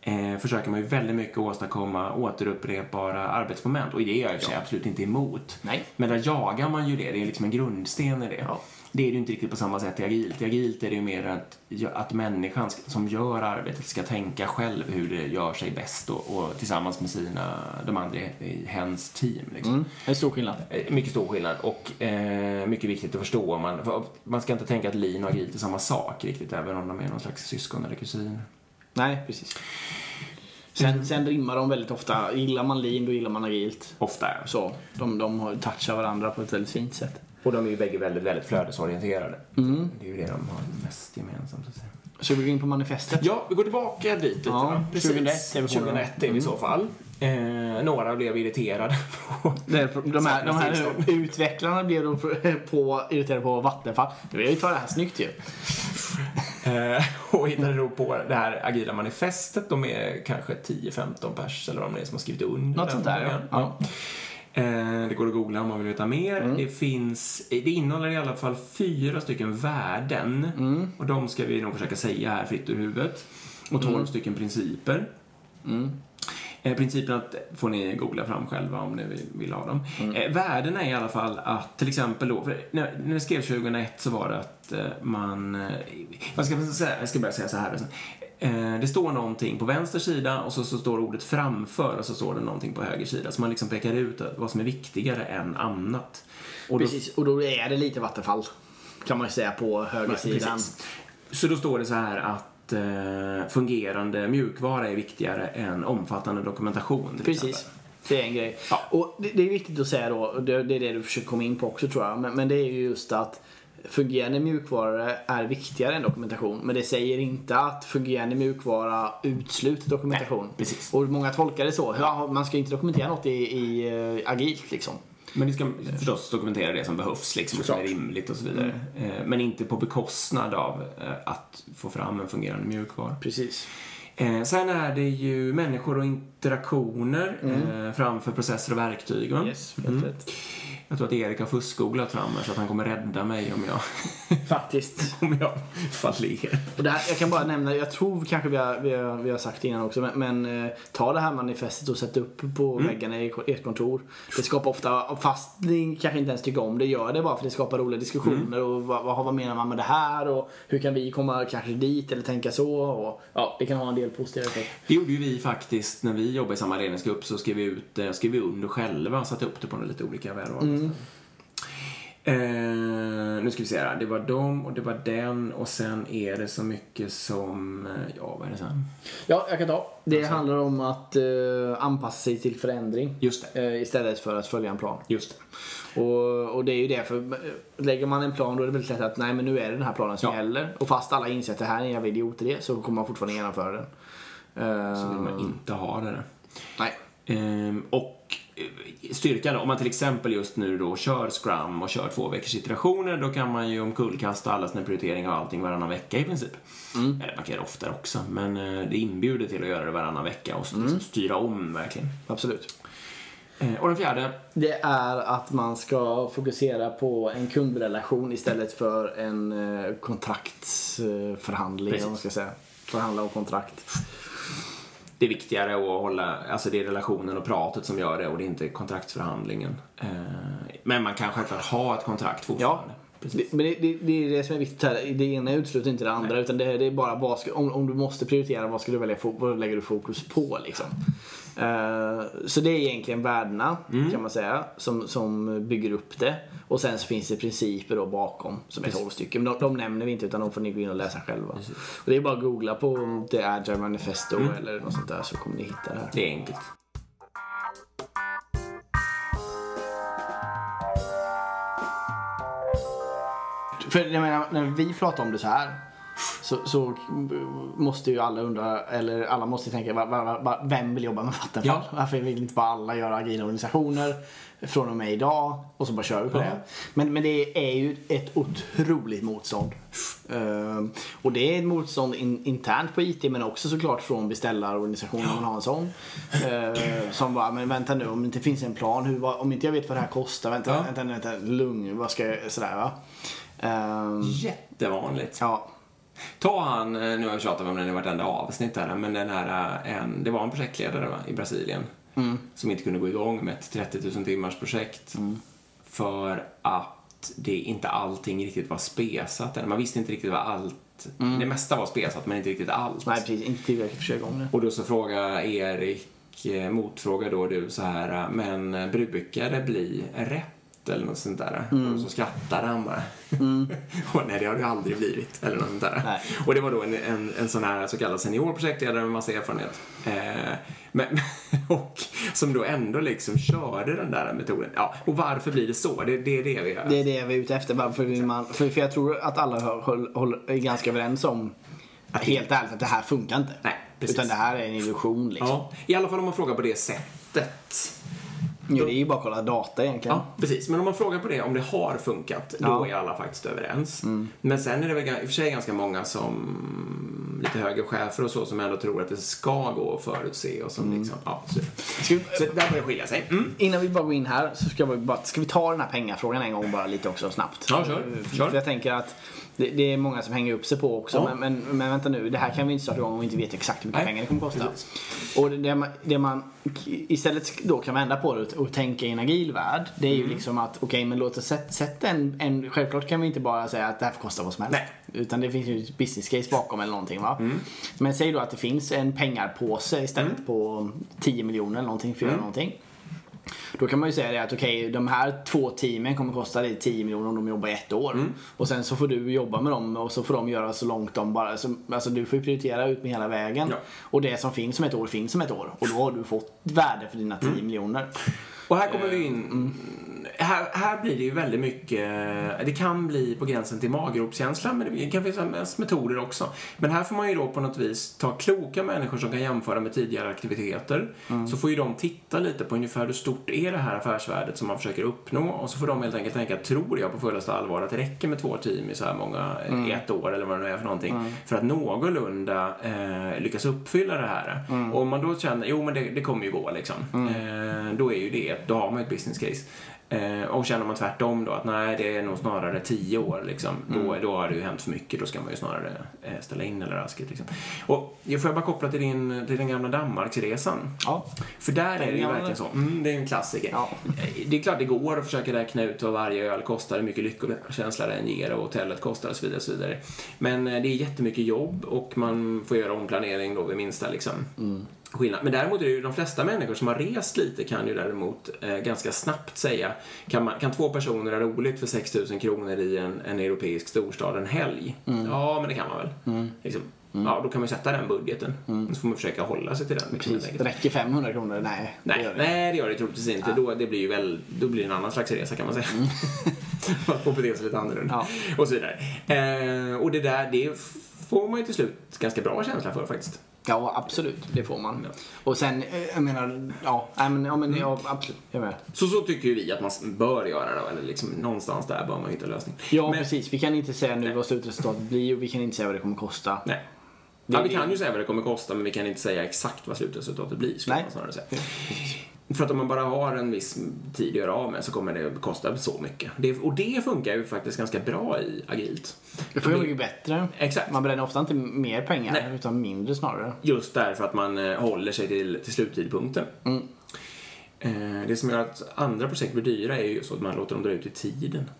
[SPEAKER 1] eh, försöker man ju väldigt mycket åstadkomma återupprepbara arbetsmoment och det är jag i sig absolut inte emot.
[SPEAKER 2] Nej.
[SPEAKER 1] Men där jagar man ju det, det är liksom en grundsten i det.
[SPEAKER 2] Ja.
[SPEAKER 1] Det är det ju inte riktigt på samma sätt i agilt. I agilt är det ju mer att, att människan ska- som gör arbetet ska tänka själv hur det gör sig bäst och, och tillsammans med sina, de andra i hens team. Liksom.
[SPEAKER 2] Mm. Det är stor skillnad.
[SPEAKER 1] Eh, Mycket stor skillnad och eh, mycket viktigt att förstå. Man, för man ska inte tänka att lean och agilt är samma sak riktigt, även om de är någon slags syskon eller kusin.
[SPEAKER 2] Nej, precis. Sen, sen rimmar de väldigt ofta. Gillar man lean, då gillar man agilt.
[SPEAKER 1] Ofta det så.
[SPEAKER 2] De, de har- touchar varandra på ett väldigt fint sätt.
[SPEAKER 1] Och de är ju bägge väldigt, väldigt flödesorienterade.
[SPEAKER 2] Mm.
[SPEAKER 1] Det är ju det de har mest gemensamt. Så att säga.
[SPEAKER 2] Så vi går in på manifestet.
[SPEAKER 1] Ja, vi går tillbaka dit lite.
[SPEAKER 2] Ja,
[SPEAKER 1] va?
[SPEAKER 2] 2001 är vi på då.
[SPEAKER 1] 2001 är vi i så fall. Eh, några blev irriterade på...
[SPEAKER 2] Det är- De här, de här utvecklarna blev då på, på, irriterade på Vattenfall. Vi har ju tagit det här snyggt ju.
[SPEAKER 1] Eh, och hittade då på det här agila manifestet. De är kanske 10-15 pers eller vad de är som har skrivit under.
[SPEAKER 2] Något sånt där ja. ja.
[SPEAKER 1] Eh, Det går att googla om man vill veta mer.
[SPEAKER 2] Mm.
[SPEAKER 1] Det finns, det innehåller i alla fall fyra stycken värden.
[SPEAKER 2] Mm.
[SPEAKER 1] Och de ska vi nog försöka säga här fritt ur huvudet. Och tolv stycken principer.
[SPEAKER 2] Mm.
[SPEAKER 1] Eh, principerna får ni googla fram själva om ni vill, vill ha dem.
[SPEAKER 2] Mm.
[SPEAKER 1] Eh, värdena är i alla fall att till exempel då, när, när jag skrev 2001 så var det att eh, man, eh, vad ska man säga, jag ska börja säga så här. Eh, det står någonting på vänster sida och så, så står ordet framför och så står det någonting på höger sida. Så man liksom pekar ut vad som är viktigare än annat. Och då-
[SPEAKER 2] Precis, och då är det lite Vattenfall. Kan man ju säga på högersidan.
[SPEAKER 1] Så då står det så här att eh, fungerande mjukvara är viktigare än omfattande dokumentation.
[SPEAKER 2] Precis.
[SPEAKER 1] exempel.
[SPEAKER 2] Det är en grej.
[SPEAKER 1] Ja.
[SPEAKER 2] Och det, det är viktigt att säga då, det, det är det du försöker komma in på också tror jag, men, men det är ju just att fungerande mjukvara är viktigare än dokumentation. Men det säger inte att fungerande mjukvara utesluter dokumentation.
[SPEAKER 1] Nej, precis.
[SPEAKER 2] Och många tolkar det så. Ja, man ska inte dokumentera något i, i uh, agilt liksom.
[SPEAKER 1] Men ni ska förstås dokumentera det som behövs, liksom, och som är rimligt och så vidare. Eh, men inte på bekostnad av eh, att få fram en fungerande mjukvara.
[SPEAKER 2] Precis.
[SPEAKER 1] Eh, sen är det ju människor och interaktioner eh, framför processer och verktyg.
[SPEAKER 2] Yes,
[SPEAKER 1] Mm. Jag tror att Erik har fuskgooglat fram här så att han kommer rädda mig om jag,
[SPEAKER 2] Faktiskt.
[SPEAKER 1] om jag faller.
[SPEAKER 2] Och det här, jag kan bara nämna, jag tror kanske vi har, vi har, vi har sagt det innan också, men, men eh, ta det här manifestet och sätt upp på väggarna i ert kontor. Det skapar ofta, fast ni kanske inte ens tycker om det, gör det bara för det skapar roliga diskussioner och vad, vad, vad menar man med det här och hur kan vi komma kanske dit eller tänka så och ja, det kan ha en del positiva effekter.
[SPEAKER 1] Det gjorde ju vi faktiskt när vi jobbade i samma ledningsgrupp så skrev vi ut det, skrev vi under själva satte upp det på lite olika Eh, nu ska vi se här. Det var dem och det var den och sen är det så mycket som, eh, ja vad är det sen?
[SPEAKER 2] Ja, jag kan ta. Det handlar om att eh, anpassa sig till förändring
[SPEAKER 1] Just det.
[SPEAKER 2] eh, istället för att följa en plan.
[SPEAKER 1] Just det.
[SPEAKER 2] Och, och det är ju det, för eh, lägger man en plan då är det väldigt lätt att nej men nu är det den här planen som
[SPEAKER 1] Ja.
[SPEAKER 2] gäller. Och fast alla inser att det här är en jävla idiotidé så kommer man fortfarande genomföra den. Eh,
[SPEAKER 1] Så vill man inte ha det.
[SPEAKER 2] Nej.
[SPEAKER 1] Ehm, och eh, styrkan, om man till exempel just nu då kör Scrum och kör två veckors iterationer, då kan man ju omkullkasta alla sina prioriteringar och allting varannan vecka i princip. Eller man kan göra det oftare också, men eh, det inbjuder till att göra det varannan vecka och liksom styra om verkligen.
[SPEAKER 2] Absolut.
[SPEAKER 1] Eh, och den fjärde,
[SPEAKER 2] Det är att man ska fokusera på en kundrelation istället för en eh, kontraktsförhandling. Om man ska säga. Förhandla om kontrakt.
[SPEAKER 1] Det är viktigare att hålla, alltså det är relationen och pratet som gör det och det är inte kontraktsförhandlingen. Eh, men man kan självklart ha ett kontrakt fortfarande.
[SPEAKER 2] Det, men det, det, det är det som är viktigt här. Det ena utesluter inte det andra. Utan det, det är bara vad om, om du måste prioritera, vad, ska du välja, vad lägger du fokus på? Liksom. Eh, så det är egentligen värdena kan man säga som, som bygger upp det. Och sen så finns det principer då bakom som är 12 stycken. Men de, de nämner vi inte utan de får ni gå in och läsa själva. Och det är bara att googla på The Agile Manifesto eller något sånt där så kommer ni hitta det här.
[SPEAKER 1] Det är enkelt.
[SPEAKER 2] För jag menar, när vi pratar om det så här så, så måste ju alla undra, eller alla måste tänka, va, va, va, vem vill jobba med Vattenfall?
[SPEAKER 1] Ja.
[SPEAKER 2] Varför vill inte bara alla göra agila organisationer från och med idag och så bara kör vi på
[SPEAKER 1] Ja.
[SPEAKER 2] det? Men, men det är ju ett otroligt motstånd. Ehm, och det är ett motstånd in, internt på IT men också såklart från beställarorganisationen om man har en sån. Ehm, som bara, men vänta nu om det inte finns en plan, hur, om inte jag vet vad det här kostar, vänta,
[SPEAKER 1] Ja.
[SPEAKER 2] vänta, vänta, lugn, vad ska jag, sådär va. Ehm,
[SPEAKER 1] Jättevanligt.
[SPEAKER 2] ja.
[SPEAKER 1] Ta han, eh, nu har jag tjatat om den i vartenda avsnitt här, men den här, eh, en, det var en projektledare va, i Brasilien som inte kunde gå igång med ett 30 000 timmars projekt för att det inte allting riktigt var spesat än. Man visste inte riktigt vad allt, det mesta var spesat men inte riktigt allt.
[SPEAKER 2] Nej precis, inte tillräckligt för att köra igång det.
[SPEAKER 1] Och då så frågar Erik, eh, motfrågar då du så här, men brukar det bli rätt eller något sånt där? Och så skrattade han bara. och nej, det har det aldrig blivit. Eller något sånt där.
[SPEAKER 2] Nej.
[SPEAKER 1] Och det var då en, en, en sån här så kallad senior projektledare med massa erfarenhet. Eh, men, och som då ändå liksom körde den där metoden. Ja, och varför blir det så? Det, det är det vi gör.
[SPEAKER 2] Det är det vi är ute efter. Varför vill man, för, för jag tror att alla håll, håll, är ganska överens om, helt ärligt, att det här funkar inte.
[SPEAKER 1] Nej, precis.
[SPEAKER 2] Utan det här är en illusion liksom.
[SPEAKER 1] Ja, I alla fall om man frågar på det sättet.
[SPEAKER 2] Jo, det är ju bara att kolla data egentligen.
[SPEAKER 1] Ja, precis. Men om man frågar på det, om det har funkat, då
[SPEAKER 2] Ja. Mm.
[SPEAKER 1] är alla faktiskt överens. Men sen är det väl i och för sig ganska många som, lite högre chefer och så, som ändå tror att det ska gå att förutse och som liksom, ja, så.
[SPEAKER 2] Vi,
[SPEAKER 1] Så där börjar det skilja sig. Mm.
[SPEAKER 2] Innan vi bara går in här så ska vi, bara, ska vi ta den här pengafrågan en gång bara lite också snabbt.
[SPEAKER 1] Ja, kör.
[SPEAKER 2] För,
[SPEAKER 1] Kör.
[SPEAKER 2] för jag tänker att det, det är många som hänger upp sig på också.
[SPEAKER 1] Ja.
[SPEAKER 2] Men, men, men vänta nu, det här kan vi inte starta igång om vi inte vet exakt hur mycket
[SPEAKER 1] Nej,
[SPEAKER 2] pengar det kommer kosta.
[SPEAKER 1] precis.
[SPEAKER 2] Och det, man, det man istället då kan vända på det och tänka i en agil värld. Det är ju
[SPEAKER 1] Mm.
[SPEAKER 2] liksom att okej men låt oss sätta sätt en, en, självklart kan vi inte bara säga att det här får kosta vad som helst.
[SPEAKER 1] Nej.
[SPEAKER 2] Utan det finns ju ett business case bakom eller någonting va.
[SPEAKER 1] Mm.
[SPEAKER 2] Men säg då att det finns en pengarpåse istället på 10 miljoner eller någonting för att göra
[SPEAKER 1] Mm.
[SPEAKER 2] någonting. Då kan man ju säga det att okej, de här två teamen kommer kosta dig 10 miljoner om de jobbar i ett år.
[SPEAKER 1] Mm.
[SPEAKER 2] Och sen så får du jobba med dem och så får de göra så långt de bara... Så, alltså du får ju prioritera ut med hela vägen.
[SPEAKER 1] Ja.
[SPEAKER 2] Och det som finns som ett år finns som ett år. Och då har du fått värde för dina 10
[SPEAKER 1] Mm.
[SPEAKER 2] miljoner.
[SPEAKER 1] Och här kommer vi in... Här, här blir det ju väldigt mycket... Det kan bli på gränsen till maggropskänsla, men det kan finnas metoder också. Men här får man ju då på något vis ta kloka människor som kan jämföra med tidigare aktiviteter. Så får ju de titta lite på ungefär hur stort är det här affärsvärdet som man försöker uppnå. Och så får de helt enkelt tänka, tror jag på fullaste allvar att det räcker med två team i så här många, i ett år eller vad det nu är för någonting. För att någorlunda eh, lyckas uppfylla det här. Och om man då känner, jo men det, det kommer ju gå liksom. Eh, då är ju det, då har man ett business case. Eh, och känner man tvärtom då att nej, det är nog snarare tio år liksom. Då, då har det ju hänt för mycket. Då ska man ju snarare eh, ställa in eller raskigt liksom. Och jag får jag bara koppla till, din, till den gamla Danmarksresan.
[SPEAKER 2] Ja.
[SPEAKER 1] För där är det ju verkligen så. Mm, det är en klassiker.
[SPEAKER 2] Ja.
[SPEAKER 1] Eh, Det är klart det går att försöka räkna ut vad varje öl kostar, hur mycket lyckokänsla den ger och hotellet kostar och så vidare. Och så vidare. Men eh, det är jättemycket jobb och man får göra omplanering då vid minsta liksom. Skillnad. Men däremot är det ju de flesta människor som har rest lite kan ju däremot eh, ganska snabbt säga kan, man, kan två personer ha roligt för 6 000 kronor i en, en europeisk storstad en helg? Ja, men det kan man väl. Liksom. Ja, då kan man sätta den budgeten. Så får man försöka hålla sig till den. liksom,
[SPEAKER 2] Precis.
[SPEAKER 1] enkelt.
[SPEAKER 2] Räcker 500 kronor? Nej, det
[SPEAKER 1] Nej,
[SPEAKER 2] gör det.
[SPEAKER 1] nej, det gör det troligtvis inte. Då, det blir ju väl, då blir det en annan slags resa kan man säga. man får bete sig lite annorlunda.
[SPEAKER 2] Ja.
[SPEAKER 1] Och så vidare. Eh, och det där, det får man ju till slut ganska bra känsla för faktiskt.
[SPEAKER 2] Ja, absolut. Det får man.
[SPEAKER 1] Ja.
[SPEAKER 2] Och sen, eh, jag menar, ja, nej, men, ja, men ja, absolut. Jag med.
[SPEAKER 1] Så så tycker ju vi att man bör göra då. Eller liksom någonstans där bör man hitta en lösning.
[SPEAKER 2] Ja,
[SPEAKER 1] Men-
[SPEAKER 2] precis. Vi kan inte säga nu vad slutresultatet blir och vi kan inte säga vad det kommer kosta.
[SPEAKER 1] Nej.
[SPEAKER 2] Det-
[SPEAKER 1] Ja, vi kan ju säga vad det kommer kosta men vi kan inte säga exakt vad slutresultatet blir. skulle
[SPEAKER 2] Nej.
[SPEAKER 1] man snarare säga. För att om man bara har en viss tid att göra av med så kommer det kosta så mycket. Det, och det funkar ju faktiskt ganska bra i agilt.
[SPEAKER 2] Det får ju mycket bättre.
[SPEAKER 1] Exakt.
[SPEAKER 2] Man bränner ofta inte mer pengar,
[SPEAKER 1] Nej.
[SPEAKER 2] utan mindre snarare.
[SPEAKER 1] Just därför att man eh, håller sig till, till sluttidpunkten.
[SPEAKER 2] Mm.
[SPEAKER 1] Eh, det som gör att andra projekt blir dyra är ju så att man låter dem dra ut i tiden.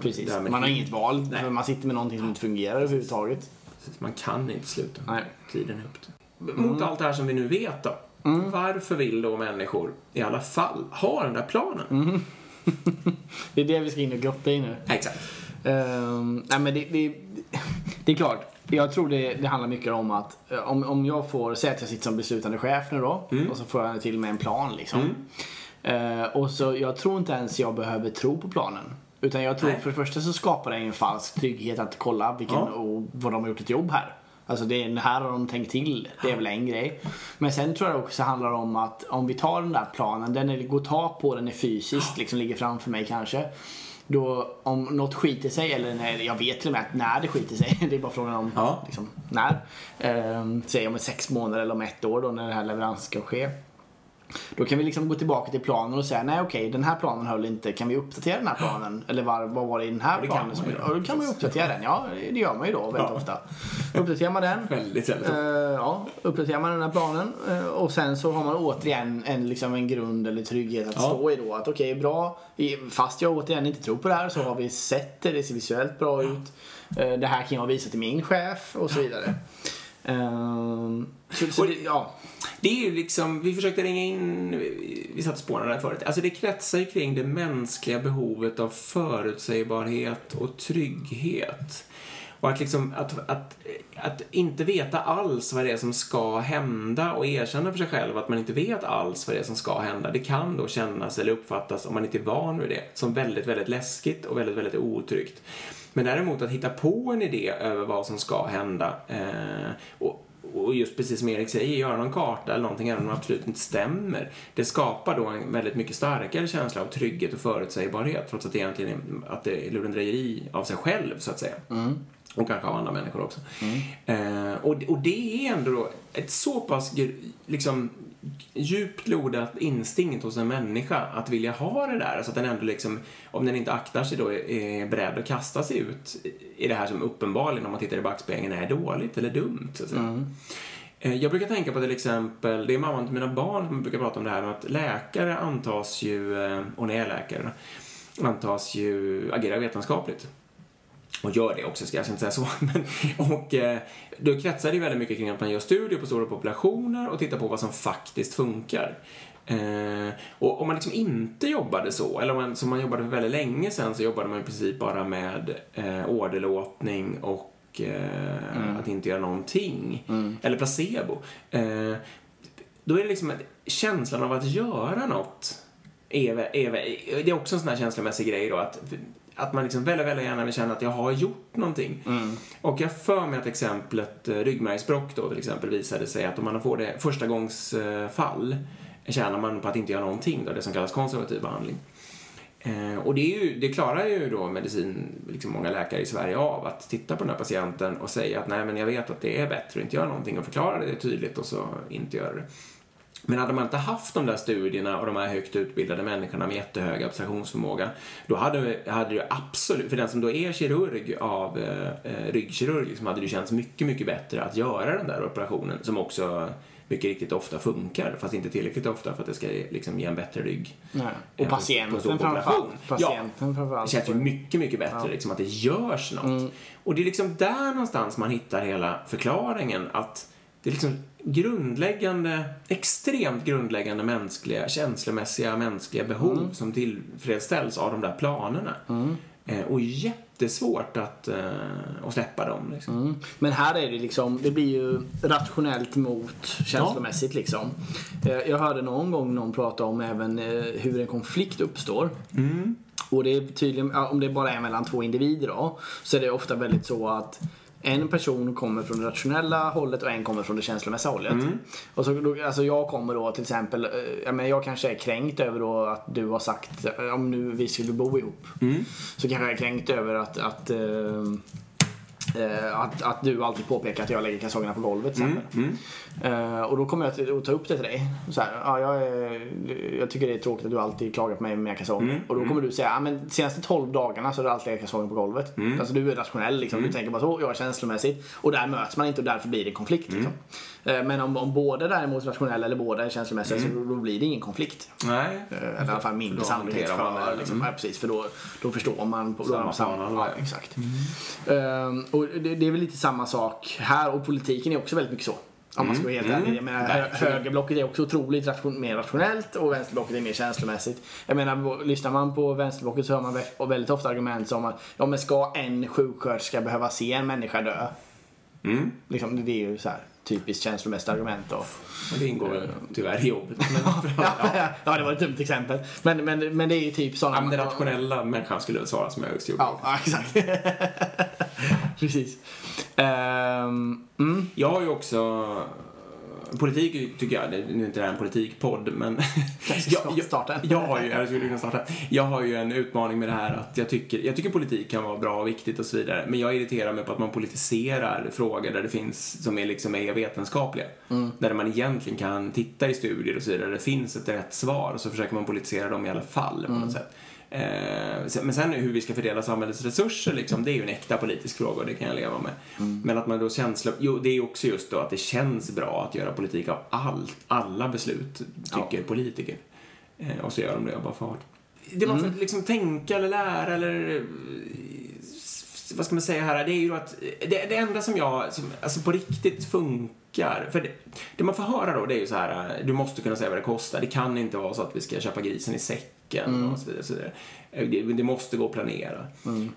[SPEAKER 2] Precis. Man har inget val,
[SPEAKER 1] Nej.
[SPEAKER 2] för man sitter med någonting som inte fungerar överhuvudtaget.
[SPEAKER 1] Precis, Man kan inte sluta.
[SPEAKER 2] Nej.
[SPEAKER 1] Tiden är upp till. Mot allt det här som vi nu vet då. Varför vill då människor i alla fall ha den där planen?
[SPEAKER 2] Det är det vi ska in och grotta i nu.
[SPEAKER 1] Exakt.
[SPEAKER 2] Ehm, nej men det, det, det är klart. Jag tror det, det handlar mycket om att eh, om, om jag får, säga att jag sitter som beslutande chef nu då och så får jag till med en plan liksom. Eh, och så jag tror inte ens jag behöver tro på planen. Utan jag tror
[SPEAKER 1] Nej.
[SPEAKER 2] för det första så skapar det en falsk trygghet att kolla vilken,
[SPEAKER 1] Ja.
[SPEAKER 2] och vad de har gjort ett jobb här. Alltså det, är- här har de tänkt till. Det är väl en grej. Men sen tror jag också handlar om att om vi tar den där planen, den är, går att ta på, den är fysiskt, liksom ligger framför mig kanske. Då om något skiter sig, eller när, jag vet till och med att när det skiter sig, det är bara frågan om
[SPEAKER 1] Ja.
[SPEAKER 2] liksom, när. Ehm, säg om sex månader eller om ett år då när den här leveransen ska ske. Då kan vi liksom gå tillbaka till planen och säga nej okej den här planen höll inte, kan vi uppdatera den här planen? Eller var, vad var det i den här
[SPEAKER 1] det kan
[SPEAKER 2] planen?
[SPEAKER 1] ju
[SPEAKER 2] Ja, då kan man ju uppdatera den. Ja, det gör man ju då väldigt
[SPEAKER 1] Ja.
[SPEAKER 2] ofta. Uppdaterar man den.
[SPEAKER 1] Väldigt, väldigt.
[SPEAKER 2] Eh, ja, uppdaterar man den här planen eh, och sen så har man återigen en, liksom en grund eller trygghet att
[SPEAKER 1] Ja.
[SPEAKER 2] stå i då. Att okej, bra. I- Fast jag återigen inte tror på det här så har vi sett det, det ser visuellt bra ut. Eh, det här kan jag visa till min chef och så vidare. Ehm, så, så det, ja.
[SPEAKER 1] Det är ju liksom, vi försökte ringa in, vi satt och spånade där förut. Alltså det kretsar ju kring det mänskliga behovet av förutsägbarhet och trygghet. Och att liksom, att, att, att inte veta alls vad det är som ska hända och erkänna för sig själv att man inte vet alls vad det är som ska hända. Det kan då kännas eller uppfattas, om man inte är van vid det, som väldigt, väldigt läskigt och väldigt, väldigt otryggt. Men däremot att hitta på en idé över vad som ska hända eh, och, och just precis som Erik säger, göra någon karta eller någonting även om det absolut inte stämmer. Det skapar då en väldigt mycket starkare känsla av trygghet och förutsägbarhet trots att det egentligen är, att det är lurendrejeri av sig själv så att säga. Och kanske av andra människor också. Eh, och, och det är ändå då ett så pass liksom, djupt lodat instinkt hos en människa att vilja ha det där. Så att den ändå liksom, om den inte aktar sig då, är beredd att kasta sig ut i det här som uppenbarligen, om man tittar i backspegeln, är dåligt eller dumt. Så säga. Eh, Jag brukar tänka på till exempel, det är mamman till mina barn som brukar prata om det här med att läkare antas ju, eh, och när jag är läkare, antas ju agera vetenskapligt. Och gör det också, ska jag inte säga så. Men, och eh, då kretsar det väldigt mycket kring att man gör studier på stora populationer och tittar på vad som faktiskt funkar. Eh, och om man liksom inte jobbade så, eller om man, som man jobbade för väldigt länge sedan så jobbade man i princip bara med eh, åderlåtning och eh, att inte göra någonting. Eller placebo. Eh, då är det liksom att känslan av att göra något är, är, det är också en sån här känslomässig grej då att, att man liksom väldigt, väldigt gärna vill känna att jag har gjort någonting. Och jag för mig att exemplet eh, ryggmärgsbråck då till exempel visade sig att om man får det första gångs eh, fall tjänar man på att inte göra någonting då, det som kallas konservativ behandling. Eh, och det, är ju, det klarar ju då medicin, liksom många läkare i Sverige av, att titta på den här patienten och säga att nej men jag vet att det är bättre att inte göra någonting och förklara det tydligt och så inte göra det. Men hade man inte haft de där studierna och de här högt utbildade människorna med jättehög abstraktionsförmåga, då hade, hade det absolut, för den som då är kirurg av eh, eh, ryggkirurg, liksom, hade det känts mycket, mycket bättre att göra den där operationen som också mycket riktigt ofta funkar, fast inte tillräckligt ofta för att det ska liksom ge en bättre rygg.
[SPEAKER 2] Nej. Och patienten framförallt. Patienten
[SPEAKER 1] Ja, det känns ju mycket, mycket bättre
[SPEAKER 2] Ja. Mm.
[SPEAKER 1] liksom, att det görs något. Och det är liksom där någonstans man hittar hela förklaringen att det är liksom grundläggande, extremt grundläggande mänskliga, känslomässiga mänskliga behov
[SPEAKER 2] Mm.
[SPEAKER 1] som tillfredsställs av de där planerna. Eh, och jättesvårt att, eh, att släppa dem. Liksom.
[SPEAKER 2] Mm. Men här är det liksom, det blir ju rationellt mot känslomässigt liksom. Eh, Jag hörde någon gång någon prata om även hur en konflikt uppstår. Och det är tydligen, ja, om det bara är mellan två individer då, så är det ofta väldigt så att en person kommer från det rationella hållet och en kommer från det känslomässiga hållet. Och så, då, alltså jag kommer då till exempel, eh, jag, menar, jag kanske är kränkt över då att du har sagt, eh, om nu vi skulle bo ihop. Så kanske jag är kränkt över att, att eh, att, att du alltid påpekar att jag lägger kalsongerna på golvet till exempel. Eh, och då kommer jag till, att ta upp det till dig. Så här, ja, jag, är, jag tycker det är tråkigt att du alltid klagar på mig med mina kalsonger. Och då kommer du säga, ja men senaste 12 dagarna så har du alltid legat kalsonger på golvet. Alltså du är rationell liksom. Du tänker bara så, jag är känslomässigt. Och där möts man inte och därför blir det konflikt. Liksom. Eh, men om, om båda däremot är rationella eller båda är känslomässiga så då, blir det ingen konflikt.
[SPEAKER 1] Nej.
[SPEAKER 2] Eh, Eller i alla fall mindre sannolikhet för.
[SPEAKER 1] det.
[SPEAKER 2] Liksom, ja, precis, för då, då förstår man. På,
[SPEAKER 1] Samma plan,
[SPEAKER 2] ja, exakt. Ehm, och det, det är väl lite samma sak här och politiken är också väldigt mycket så. Om man ska vara helt ärlig. Jag menar, hö-
[SPEAKER 1] Verkligen.
[SPEAKER 2] högerblocket är också otroligt ration, mer rationellt och vänsterblocket är mer känslomässigt. Jag menar, lyssnar man på vänsterblocket så hör man vä- väldigt ofta argument som att ja, men ska en sjuksköterska behöva se en människa dö?
[SPEAKER 1] Mm.
[SPEAKER 2] Liksom, det är ju så här typiskt känslomässigt argument. Då.
[SPEAKER 1] Och det ingår väl tyvärr i jobbet.
[SPEAKER 2] Ja, ja, det var ett dumt exempel. Men, men, men det är ju typ sådana...
[SPEAKER 1] ja, men den rationella människan skulle väl svara som jag just gjorde.
[SPEAKER 2] Ja, ja, exakt. Precis. Ehm, mm.
[SPEAKER 1] Jag har ju också... Politik tycker jag, det- nu är inte det här en politikpodd, men... Jag, jag, jag har ju, jag skulle kunna starta. Jag har ju en utmaning med det här att jag tycker, jag tycker politik kan vara bra och viktigt och så vidare, men jag irriterar mig på att man politiserar frågor där det finns, som är liksom är vetenskapliga.
[SPEAKER 2] Mm.
[SPEAKER 1] Där man egentligen kan titta i studier och så vidare, det finns ett rätt svar och så försöker man politisera dem i alla fall på
[SPEAKER 2] Mm.
[SPEAKER 1] något sätt. Eh, men sen hur vi ska fördela samhällets resurser, liksom, det är ju en äkta politisk fråga och det kan jag leva med.
[SPEAKER 2] Mm.
[SPEAKER 1] Men att man då känsla, jo det är ju också just då att det känns bra att göra politik av all, alla beslut, tycker politiker. Eh, och så gör de det av bara fart. Det man
[SPEAKER 2] Mm.
[SPEAKER 1] får liksom tänka eller lära eller vad ska man säga här, det är ju att det, det enda som jag, som, alltså på riktigt funkar, för det, det man får höra då det är ju så här, du måste kunna säga vad det kostar, det kan inte vara så att vi ska köpa grisen i säcken och så vidare. Så. Eh, Det, det måste gå att planera.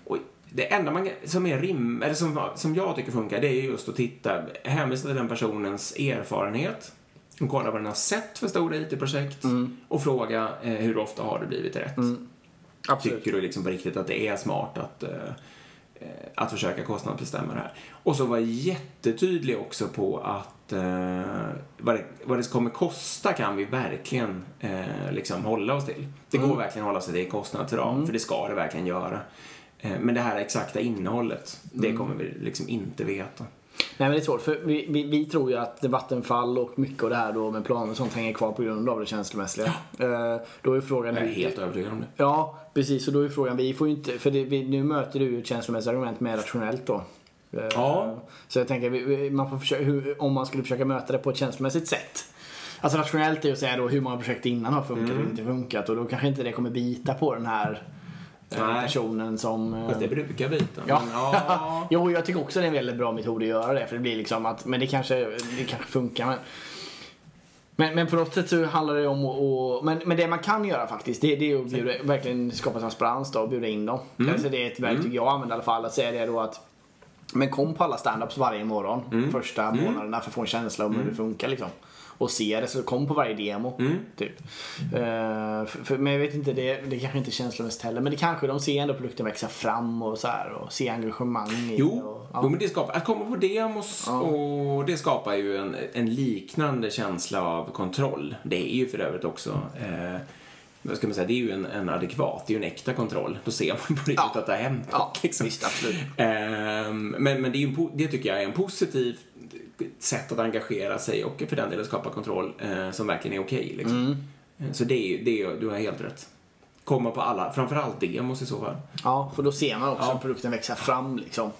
[SPEAKER 1] Och det enda man, som är rim, eller som, som jag tycker funkar, det är just att titta, hänvisa till den personens erfarenhet, och kolla vad den har sett för stora IT-projekt och fråga eh, hur ofta har det blivit rätt.
[SPEAKER 2] Absolut.
[SPEAKER 1] Tycker du liksom på riktigt att det är smart att, eh, att försöka kostnadsbestämma det här? Och så var jättetydlig också på att eh, vad, det, vad det kommer kosta kan vi verkligen eh, liksom hålla oss till. Det går verkligen att hålla sig till kostnadsram, för det ska det verkligen göra. Eh, men det här exakta innehållet, det kommer vi liksom inte veta.
[SPEAKER 2] Nej men det är svårt för vi, vi, vi tror ju att Vattenfall och mycket av det här då med planer och sånt hänger kvar på grund av det känslomässiga. Eh, då är frågan
[SPEAKER 1] Jag är helt övertygad om det.
[SPEAKER 2] Ja, precis. Och då är frågan, vi får ju inte, för det, vi, nu möter du ju ett känslomässigt argument med rationellt då. Eh,
[SPEAKER 1] Ja.
[SPEAKER 2] Så jag tänker, man får försöka, hur, om man skulle försöka möta det på ett känslomässigt sätt. Alltså rationellt är ju att säga då hur många projekt innan har funkat
[SPEAKER 1] Mm.
[SPEAKER 2] och inte funkat och då kanske inte det kommer bita på den här
[SPEAKER 1] Nej.
[SPEAKER 2] personen som... eh,
[SPEAKER 1] Fast det brukar bita.
[SPEAKER 2] Ja.
[SPEAKER 1] Men, ja.
[SPEAKER 2] jo, jag tycker också det är en väldigt bra metod att göra det. För det blir liksom att, men det kanske, det kanske funkar. Men, men, men på något sätt så handlar det om att, men, men det man kan göra faktiskt, det, det är att bjuda, verkligen skapa transparens då och bjuda in dem. Alltså det är ett verktyg jag använder i alla fall. Att säga det då att men kom på alla standups varje morgon första månaderna för att få en känsla om hur det funkar liksom. Och se det, så kom på varje demo. Typ. Eh, för, för, men jag vet inte, det, det kanske inte är känslomässigt heller. Men det kanske, de ser ändå produkten växa fram och så här och se engagemang i
[SPEAKER 1] Jo,
[SPEAKER 2] och, ja.
[SPEAKER 1] jo, men det skapar, att komma på demos
[SPEAKER 2] Ja.
[SPEAKER 1] och det skapar ju en, en liknande känsla av kontroll. Det är ju för övrigt också, eh, vad ska man säga, det är ju en, en adekvat, det är ju en äkta kontroll. Då ser man på riktigt
[SPEAKER 2] Ja.
[SPEAKER 1] att det har hänt
[SPEAKER 2] Ja,
[SPEAKER 1] liksom.
[SPEAKER 2] visst, absolut.
[SPEAKER 1] Ehm, men men det, är ju det tycker jag är en positiv sätt att engagera sig och för den delen skapa kontroll eh, som verkligen är okej. liksom.
[SPEAKER 2] Mm.
[SPEAKER 1] Eh, Så det är det är, du har helt rätt. Komma på alla, framförallt demos i så fall.
[SPEAKER 2] Ja, för då ser man också
[SPEAKER 1] Ja.
[SPEAKER 2] produkten växa fram liksom.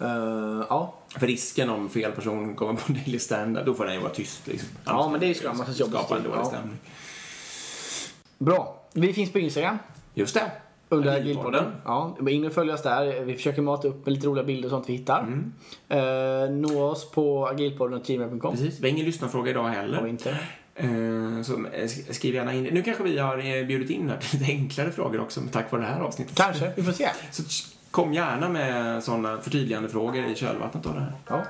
[SPEAKER 2] Eh, ja.
[SPEAKER 1] För risken om fel person kommer på daily standard, då får den ju vara tyst. Liksom.
[SPEAKER 2] Ja, men det är ju jobb.
[SPEAKER 1] Skapa en dålig
[SPEAKER 2] Ja.
[SPEAKER 1] stämning.
[SPEAKER 2] Bra. Vi finns på Instagram.
[SPEAKER 1] Just det.
[SPEAKER 2] Under
[SPEAKER 1] Agilpodden.
[SPEAKER 2] Ja, in och följ oss där. Vi försöker mata upp med lite roliga bilder och sånt vi hittar.
[SPEAKER 1] Mm.
[SPEAKER 2] Eh, nå oss på agilpodden.gmail.com.
[SPEAKER 1] Precis. Vi har ingen lyssnarfråga idag
[SPEAKER 2] Har vi
[SPEAKER 1] heller.
[SPEAKER 2] inte.
[SPEAKER 1] Eh, Så eh, sk- skriv gärna in. Nu kanske vi har eh, bjudit in lite enklare frågor också tack vare det här avsnittet.
[SPEAKER 2] Kanske, vi får se.
[SPEAKER 1] Så kom gärna med sådana förtydligande frågor i kölvattnet av det här.
[SPEAKER 2] Ja.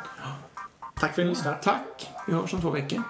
[SPEAKER 2] Tack för att ni lyssnar.
[SPEAKER 1] Tack! Vi hörs om två veckor.